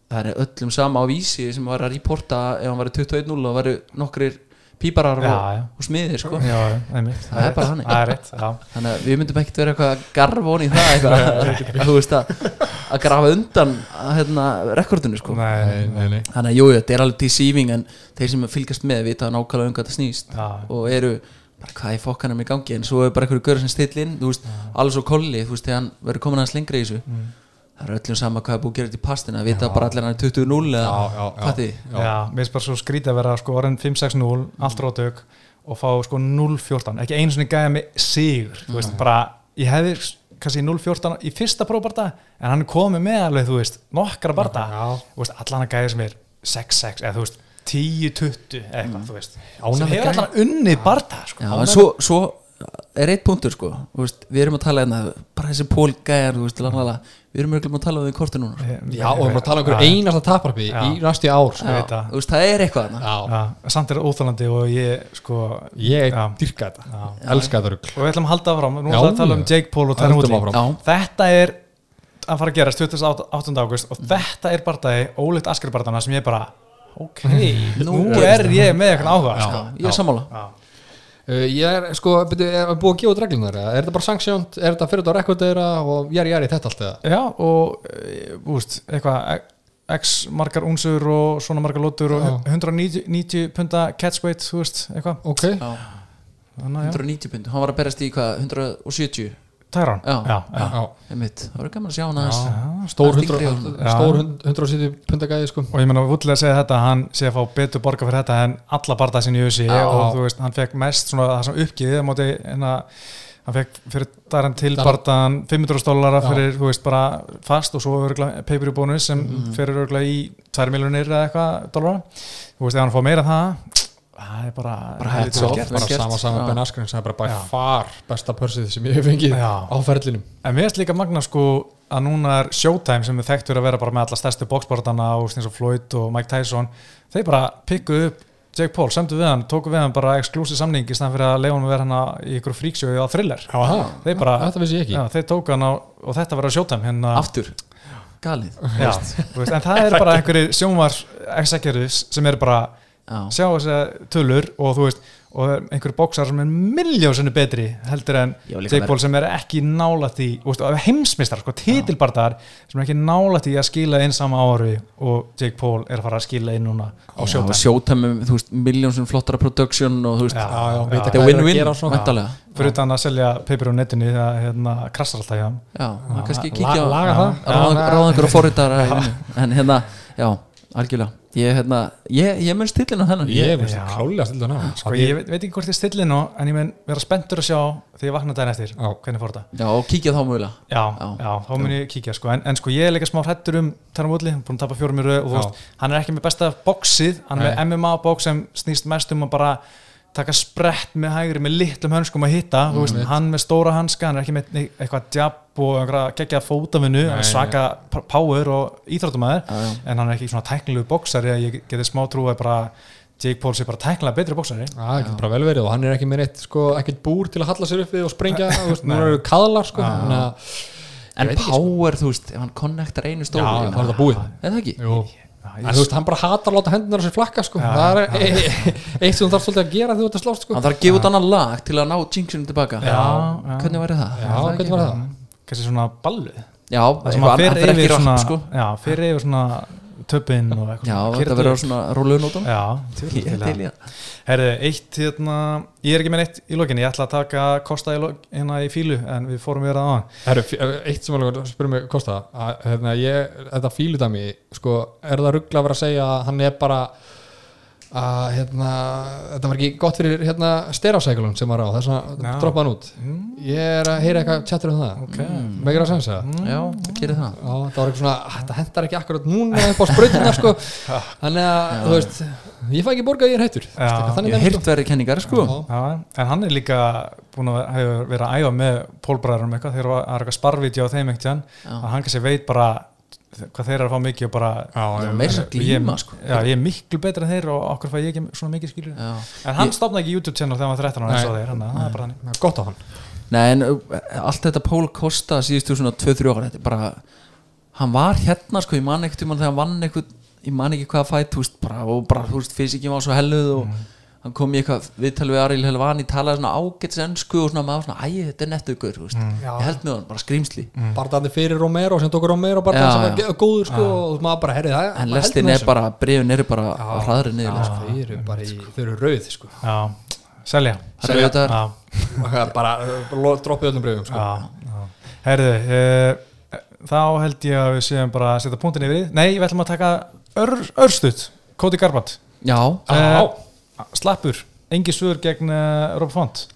það er öllum sama á vísi sem var að reporta ef hann var 21-0 og varu nokkrir píparar Já, og, og smiðir sko. Það er bara þannig. Það er rétt, já þannig að við myndum ekkert vera eitthvað honi í það eitthvað að, að, að grafa undan að, hérna, rekordinu sko. Nei, nei, nei þannig að jú, þetta er alveg deceiving en þeir sem fylgast með vita nákvæmlega um hvað það snýst Já. og eru bara hvað í fokkanum í gangi en svo er bara einhverju görður sem still inn þú veist, alveg svo kolli, þú veist, þegar hann verður komin aðeins lengra í þessu Mm. Það er öllum sama hvað er búið að gera þetta í pastina vita bara allir hann er 20-0 eða Já, já, já. hvað Já, mér finnst bara svo skrítið að vera sko orðin 5-6-0, allt rótök og fá sko 0-14, ekki einu svona gæja með sigur, þú veist, bara ég hefði kannski 0-14 í fyrsta prófarta en hann komið með alveg, þú veist nokkra barda, Já. þú veist, allan að gæja sem er 6-6, eða þú veist 10-20, eða eitthvað, þú veist. Sem hefur allan unnið barda, sko. Já, en svo, svo er eitt punktur sko. Þú veist, við erum að tala hérna bara þessi pólgæjar, þú veist, við erum örugglega að tala um því korti núna. Já, og við erum að tala um einhver einasta taparpi Já. í næstu ár sko. Þú veist, það er eitthvað þarna Já, Já, samt er það óþálandi og ég, sko ég dyrka þetta Já. Elska þetta rugl og við ætlum að halda áfram, nú ætlum við að tala um. Jake Paul og Höldum Woodley Þetta er að fara að gerast 28. águst og þetta er bardagi, ólíkt askarbardana sem ég bara, ok, [LAUGHS] nú, er ég með eitthvað áhuga Já. sko. ég er sammála Já. Ég er sko, byrju, er búið að gefa út reglunar eða? er þetta bara sanctioned, er þetta fyrir þetta á rekordera og jæri jæri þetta allt eða? Já, og e, úst, eitthvað x margar únsur og svona margar lótur og Já. 190 90 punta catch weight, þú veist, eitthvað. Ok, Já, Þannig, já, 190 pund, hann var að berast í hvað 170, Tyron Já. einmitt það verður gaman að sjá hann aðeins stór, Það er 100, þyngri á- Já. stór 170 pundagæði sko og ég menna að segja þetta hann sé að fá betur borga fyrir þetta en alla barða sinni í Já. og þú veist, hann fekk mest svona það sem uppgiðið á móti að hann fekk fyrir daran til Daran- barðan 500 dólara Já. fyrir, þú veist, bara fast og svo örgulega paper bónus sem Mhm. fyrir örgulega í 2 miljonir eða eitthvað dólara þú veist, ef hann fá meira en það það er bara, Bara vel off. gert. vel bara gert. sama sama Já. Ben Askren sem er bara by Já. far besta pörsið sem ég hef fengið Já. á ferlinum En mér finnst líka magna sko að núna er Showtime sem er þekktur að vera bara með alla stærstu boxbortana og eins og Floyd og Mike Tyson þeir bara pikku upp Jake Paul, semdu við hann, tóku við hann bara exclusive samning í stæðan fyrir að leiða hann að vera hann í ykkur fríksjóði á thriller Já, þeir bara, þetta vissi ég ekki já, þeir tóku hann á og þetta var á Showtime hérna, aftur, galið já, þú veist, en það [LAUGHS] er bara einhverju executives sem er bara sjá þess tölur og þú veist og einhverju bóksar sem er miljósinu betri heldur en Jake Paul sem er ekki nálætt í þú veist, og heimsmeistar, sko, titilbardaðar sem er ekki nálætt í að skila inn sama ári og Jake Paul er að fara að skila inn núna á Já, sjóta sjótæmi, þú veist, miljónsum flottara production og þú veist, þetta er win-win, og væntalega fyrir utan að selja paper á netinu það hérna, krassar alltaf hjá hann. Já, kannski kíkja á laga það. ráða ráða einhverja forritara [LAUGHS] í vinnu. en hérna, já, algjörlega. Ég, hérna, ég, ég mun stillin á þennan. Ég það klálega stildan á sko, ég veit, veit ekki hvort ég stilli nú en ég mun vera spenntur að sjá þegar ég vakna daginn eftir Já. hvernig fór þetta. Já, og kíkja þá mögulega. Já, Já. já, þá mun ég kíkja sko. en, en sko ég er líka smá hrættur um Taran Woodley, hann er búin að tapa fjórum í röð og þú veist, hann er ekki með besta bóksið hann er með MMA bóks sem snýst mest um að bara taka sprett með hægri með litlum hönskum að hitta, þú veist, hann með stóra hanska hann er ekki með eitthvað jab og einhverja geggjað er svaka power og íþróttumæður en hann er ekki svona tæknilegu bóksari að ég geti smá trú að bara Jake Paul sé bara tæknilega betri bóksari það getur bara vel verið og hann er ekki með neitt sko, ekkert búr til að halla sér upp við og sprengja [LAUGHS] þú veist, nú eru kaðlar sko, En ekki, sko. power, þú veist, ef hann connectar einu já, stóru það er það búið? Er það ekki? En þú veist, hann bara hatar að láta hendunar á sér flakka sko. það er e e [LAUGHS] eitt sem þú þarf svolítið að gera þegar þú ert að slást sko. Hann þarf að gefa út annan lag til að ná jinxinu tilbaka Já, já. Hvernig væri það? já, það hvernig var það? kannski svona balluð Já, það sem að fer ekki yfir rapp, svona, sko já, fyrir yfir svona töpinn og eitthvað Já, þetta verður svona róluðnótum Já, það Herðu, eitt hérna, ég er ekki með neitt í lokinni, ég ætla að taka Kosta hérna í fílu en við fórum við það á hann. Herru, f- eitt sem alveg spyrum mig Kosta að, hérna, ég, þetta fíludami sko, er það ruggla að vera að segja að hann er bara að hérna, þetta var ekki gott fyrir hérna, styrafsækulun sem var á þess að Já. droppa hann út. Ég er að heyra eitthvað tjattur um það. Ok. megir að sensa Já, það gerir það. Já, það var eitthvað svona, "Ah, þetta hendar ekki akkurat núna upp á sprautina sko. Þannig að, þú veist, ég fæ ekki borgað ég er hættur. Já. Ég hef heyrt verið kenningar, sko. Já. Já, en hann er líka búin að hefur verið að æfa með pólbræðarum eitthvað, þegar það er eitthvað sparvídeó á þeim Já. að hann kannski veit bara hvað þeir eru að fá mikið og bara Já, að glíma, ég, sko. Já, ég er miklu betur en þeir og okkur fæ ég ekki svona mikið skilur. Já. En hann Ég- stopnaði ekki YouTube channel þegar hann var 13 ára eins og þeir, hann það er bara þannig. Gott á hann. Nei, en uh, allt þetta Pól Kosta síðustu svona 2-3 ára, þetta er bara hann var hérna, sko, ég man ekkert um hann þegar hann vann eitthvað, ég man ekki hvað fætt, þú veist, bara, og bara, þú veist, fysikin var svo helluð og hann kom í eitthvað viðtal við Ariel Helvani talaði svona ágætis ennsku og svona maður svona, æ, þetta er nettugur mm. Já. ég held með hann, bara skrýmsli bara þannig fyrir Romero sem tókur Romero þannig sem var ge- góður sko og maður bara herrið það en lestin er bara, brefin eru bara á hraðri niður Já, þau eru bara í, þau eru rauð sko. Já, selja. Það er bara lo- droppið öllum breyfum sko. já, já. Herðu, uh, þá held ég að við séum bara að setja punktin yfir. Nei, við ætlum að taka ör, örstuð Kóti Garband já, Já. uh, Slappur, engi svör gegn uh, Rob Font?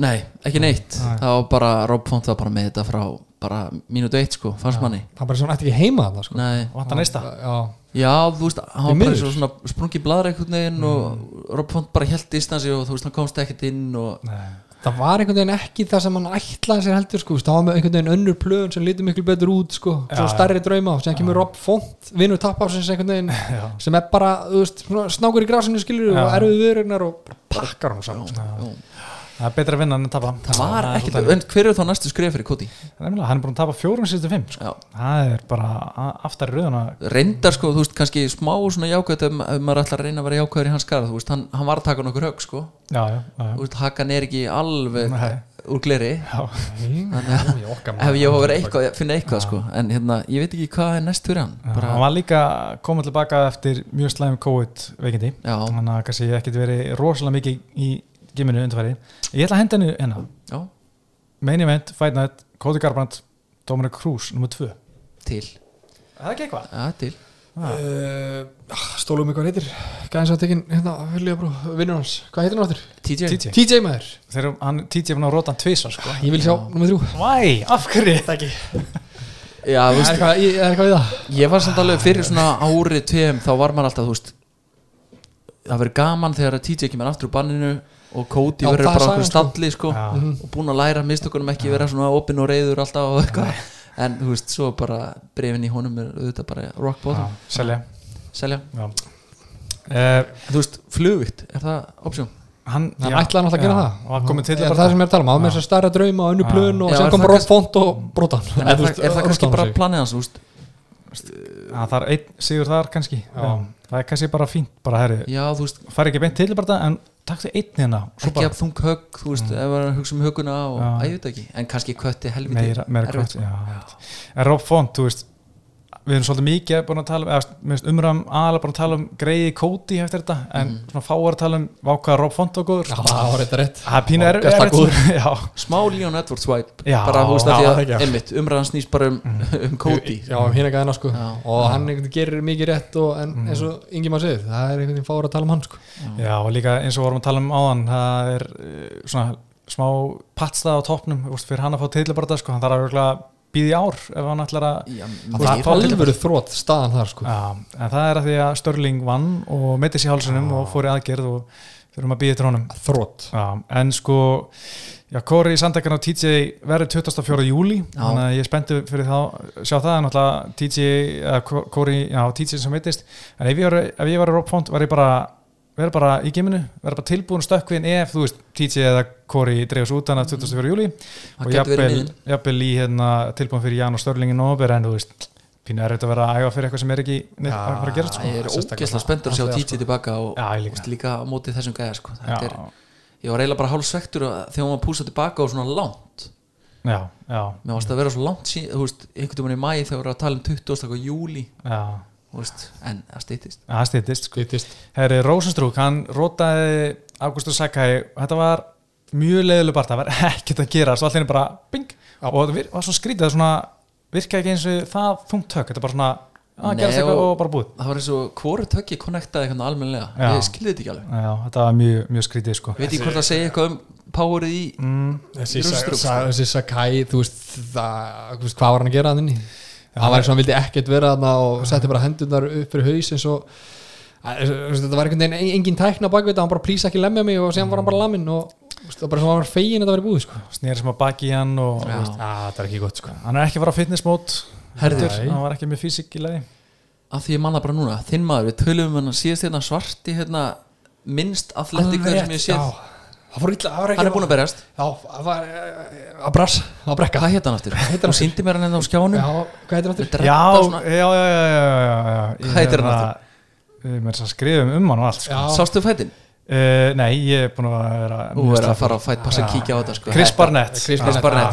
Nei, ekki neitt. Það var bara, Rob Font var bara með þetta frá bara mínútu eitt sko, fannst manni. Það er bara svona ætti ekki heima þarna sko. nei, Vanta næsta? Já, já, þú veist, hann var bara og svona sprungi bladra einhvern veginn og Rob Font bara held distansi og þú veist, hann komst ekkert inn og Nei. Það var einhvern veginn ekki það sem hann ætlaði sér heldur sko. það var með einhvern veginn önnur plöðun sem lítið miklu betur út sko. Svo já. stærri drauma og sem kemur Rob Font vinnur tappafsins einhvern veginn [LAUGHS] Já. sem er bara þú veist, snákur í grasinu skilur og erfið viðregnar og pakkar hann saman. Það er betra að vinna en að tapa. Það var er ekkert, en hver er þá næstu skrif fyrir Koti? Hann er búin að tapa fjórum síðustu fimm sko. Það er bara aftar í rauðuna reyndar sko, þú veist, kannski smá svona jákvæð ef, maður ætlar að reyna að vera jákvæður í hans skara þú veist, hann, hann var að taka nokkur högg sko. Já, já, já, þú veist, hakan er ekki alveg Nei. úr gleri. Í okkar ef ég að vera eitthvað, finna eitthvað sko. En hérna, ég veit ekki hvað er næst fyrir hann. Bara, Hann var líka komið tilbaka eftir mjög slæm COVID veikindi. Þannig að kannski ekkert verið rosalega mikið í giminu undarfæri Ég ætla að henda henni hérna. Já, Main event, Fight Night, Cody Garbrandt Dominic Cruz, nummer 2 til, Það er ekki eitthvað? Já, til. Uh, stólum mig hvað heitir? Gæðins að tekin hérna vilja brú vinnur hans. Hvað heitir hann áttur TJ, TJ TJ maður. Þegar hann TJ fann að róta hann tvisa sko. Ég vil sjá nummer þrjú. Væ, af hverju? Þetta ekki. Já, þú er veist, eitthvað í- er eitthvað í það? Ég var samt alveg fyrir svona ári tveim, þá var maður alltaf, þú veist það verður gaman þegar að TJ kemur aftur úr banninu og Cody verður það bara okkur sko. stalli sko, og búin að læra mistökunum ekki vera svona opinn og reyður alltaf og eitthvað. En þú veist, svo bara brefin í honum er auðvitað bara rock bottom, Já, Selja. Selja. Já. Uh, þú veist, flugvitt, er það option? Hann, hann ætlaði náttúrulega að gera það. Og hann komið til Já, það er sem ég er að tala um, hann með þess að stærra drauma og önnu Já. plön og er kom það bara font og brotan En er, það, er það kannski bara planið hans, þú veist? Það er einn sigur þar kannski. Já. Það er kannski bara fínt fær ekki beint til bara En takk þið einn hérna ekki að þung högg þú veist, ef maður hugsa um högguna og Já. ég veit ekki, en kannski kötti helviti meira, meira erfitt, kvart já. En Rob Font, þú veist Við erum svolítið mikið búin að tala um umræðum aðalega búin að tala um greiði Cody eftir þetta En Mhm. svona fáar að tala um Vákaða Rob Font og góður. Það var þetta rétt. Það er er. [LAUGHS] Já, smá Leon Edwards swipe Já, bara þú veist að því að einmitt, umræðan snýst bara um, [LAUGHS] um Cody. Já, hérna gæðina sko. Já. og hann gerir mikið rétt og, en eins og yngi maður segir, það er einhvern veginn fáur að tala um hann sko. Já, og líka eins og vorum að tala um áðan það er uh, svona smá patstað á toppnum fyrir hann að fá titlabarta sko, hann þarf að í ár ef hann ætlar að já, það er alvöru þrótt staðan þar sko. Já, en það er að því að Störling vann og meiti sér hálsunum og fór í aðgerð og þurfum að býða til honum. Þrótt Já, en sko Já, Kóri Sandekkan og TJ verður 24. júli Já. þannig að ég er spenntu fyrir þá sjá það, en náttúrulega TJ Kóri, já, TJ sem veitist en ef ég var, ef ég var í Rob Font var ég bara verður bara í geiminu, verður bara tilbúin stökkvinn ef, þú veist, TJ eða Kóri dreifast út að 24. júli Það og jafnvel, í hérna, tilbúin fyrir Jan og Störlingin og Nóber en þú veist, pínu er þetta að vera að æfa fyrir eitthvað sem er ekki neitt að fara að gera sko. ég er sérstaklega ógeðslega spenntur að sjá TJ tilbaka og Já, líka. líka á móti þessum gæja sko. er, ég var eiginlega bara hálf svektur þegar hún var púsað tilbaka og svona langt já, já, mér varst að vera svo langt síðan, þú veist, einhvern veginn í mæ þegar við erum að tala um 20. júli já veist, en það stýttist það stýttist sko. Skvítist Herri Rosenstrúk, hann rótaði Ágústur Sakai, þetta var mjög leiðileg part, það var ekkert að gera. Svo allir bara bing. Og það var svo skrítið, það svona virkaði ekki eins og það þungt högg, þetta bara svona að Nei, gerast eitthvað og- bara búið. það var eins og hvori tökki konnektaði eitthvað almennilega. Já. ég skilði þetta ekki alveg. Já, þetta var mjög, mjög skrítið sko. Veit ég hvort það segja eitthvað um powerið í mm, Þessi, Í Rosenstruck, sa, sa, þessi Sakai, þú veist, það, þú veist hvað var hann að gera hann inni hann var eins og hann vildi ekkert vera hann og setti bara hendurnar upp fyrir haus eins og að, þetta var einhvern veginn en- engin tækna bak við þetta, hann bara plýsa ekki lemja mig og síðan var hann bara lamin og það var bara sem hann var fegin að þetta verið búið sko. snýri sem að baki í hann og Já. veist, Já, þetta er ekki gott sko. Hann er ekki að fara á fitnessmót Herður. hann var ekki með físik í leiði af því ég manna bara núna, þinn maður við tölum um hann síðast hérna svarti hérna, minnst atletíkur sem ég séð já. það fór illa, það var ekki hann er búin að berjast, Já, það var eh, að brass, að brekka hvað hétt hann aftur? hún síndi mér hann hérna á skjánum Já, hvað heitir hann aftur? Já, já, já, já, já, já, já Hvað heitir hann aftur? Við erum að skrifa um hann og allt sko. Sástu fætin? Uh, nei, ég er búin að vera Þú verður að fara á Fight Pass að kíkja á þetta sko. Chris Barnett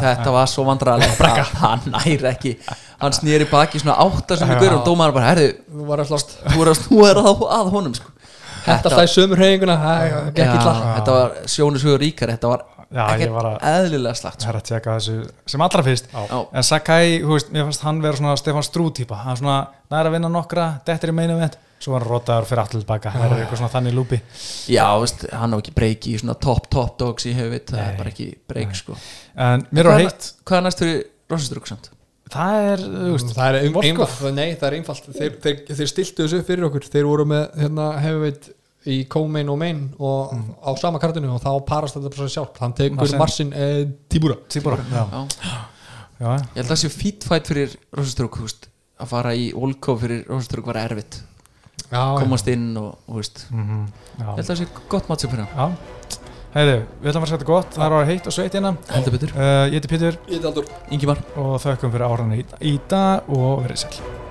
þetta var svo vandræðalegt hann næri ekki hann snýri baki svona átta sem við Já. gurum og dómaður bara, herðu, Þú var að slást þú er að að, að honum sko. Þetta hlæði sömur illa. Þetta var sjónushugur ríkar þetta var ekkert var að- eðlilega slagt Það sko. er að tjekka þessu sem allra fyrst. Já. En Sakai, þú veist, mér fannst hann vera svona Stefán Strú típa. Hann svona næra að vinna nokkra, dettir í meina vend Svo var hann rotaður fyrir allir baka. Það er eitthvað svona þannig lúpi. Já, veist, hann á ekki breyki í svona top top dogs í hefur það er bara ekki breyk sko. En mér er- heitt hvað er næst fyrir Rosenstruk samt? Það er, veist, Það er einfalt Nei, það er einfalt. Þeir, þeir, þeir stiltu þessu upp fyrir okkur. Þeir voru með hérna, hefuveit í co-main og main og á sama kartinu og þá parast þetta bara sjálf hann tekur Marcin. Marsin eh, Tíbúra Tíbora Já, Já. já, ég held að það sé feed fight fyrir Rosenstruk að fara í Volkov fyrir Rosenstruk var erfitt. Já, komast inn og, og mhm, já. ég held að það sé gott matchup fyrir hann. Já, heiðu, við ætlum að fara að setja gott. Það er að heitt og sveit hérna. Heldur betur. Uh, Ég heiti Pétur. Ég er aldur Ingimar og þökkum fyrir áraðinu í, í dag og verið sæl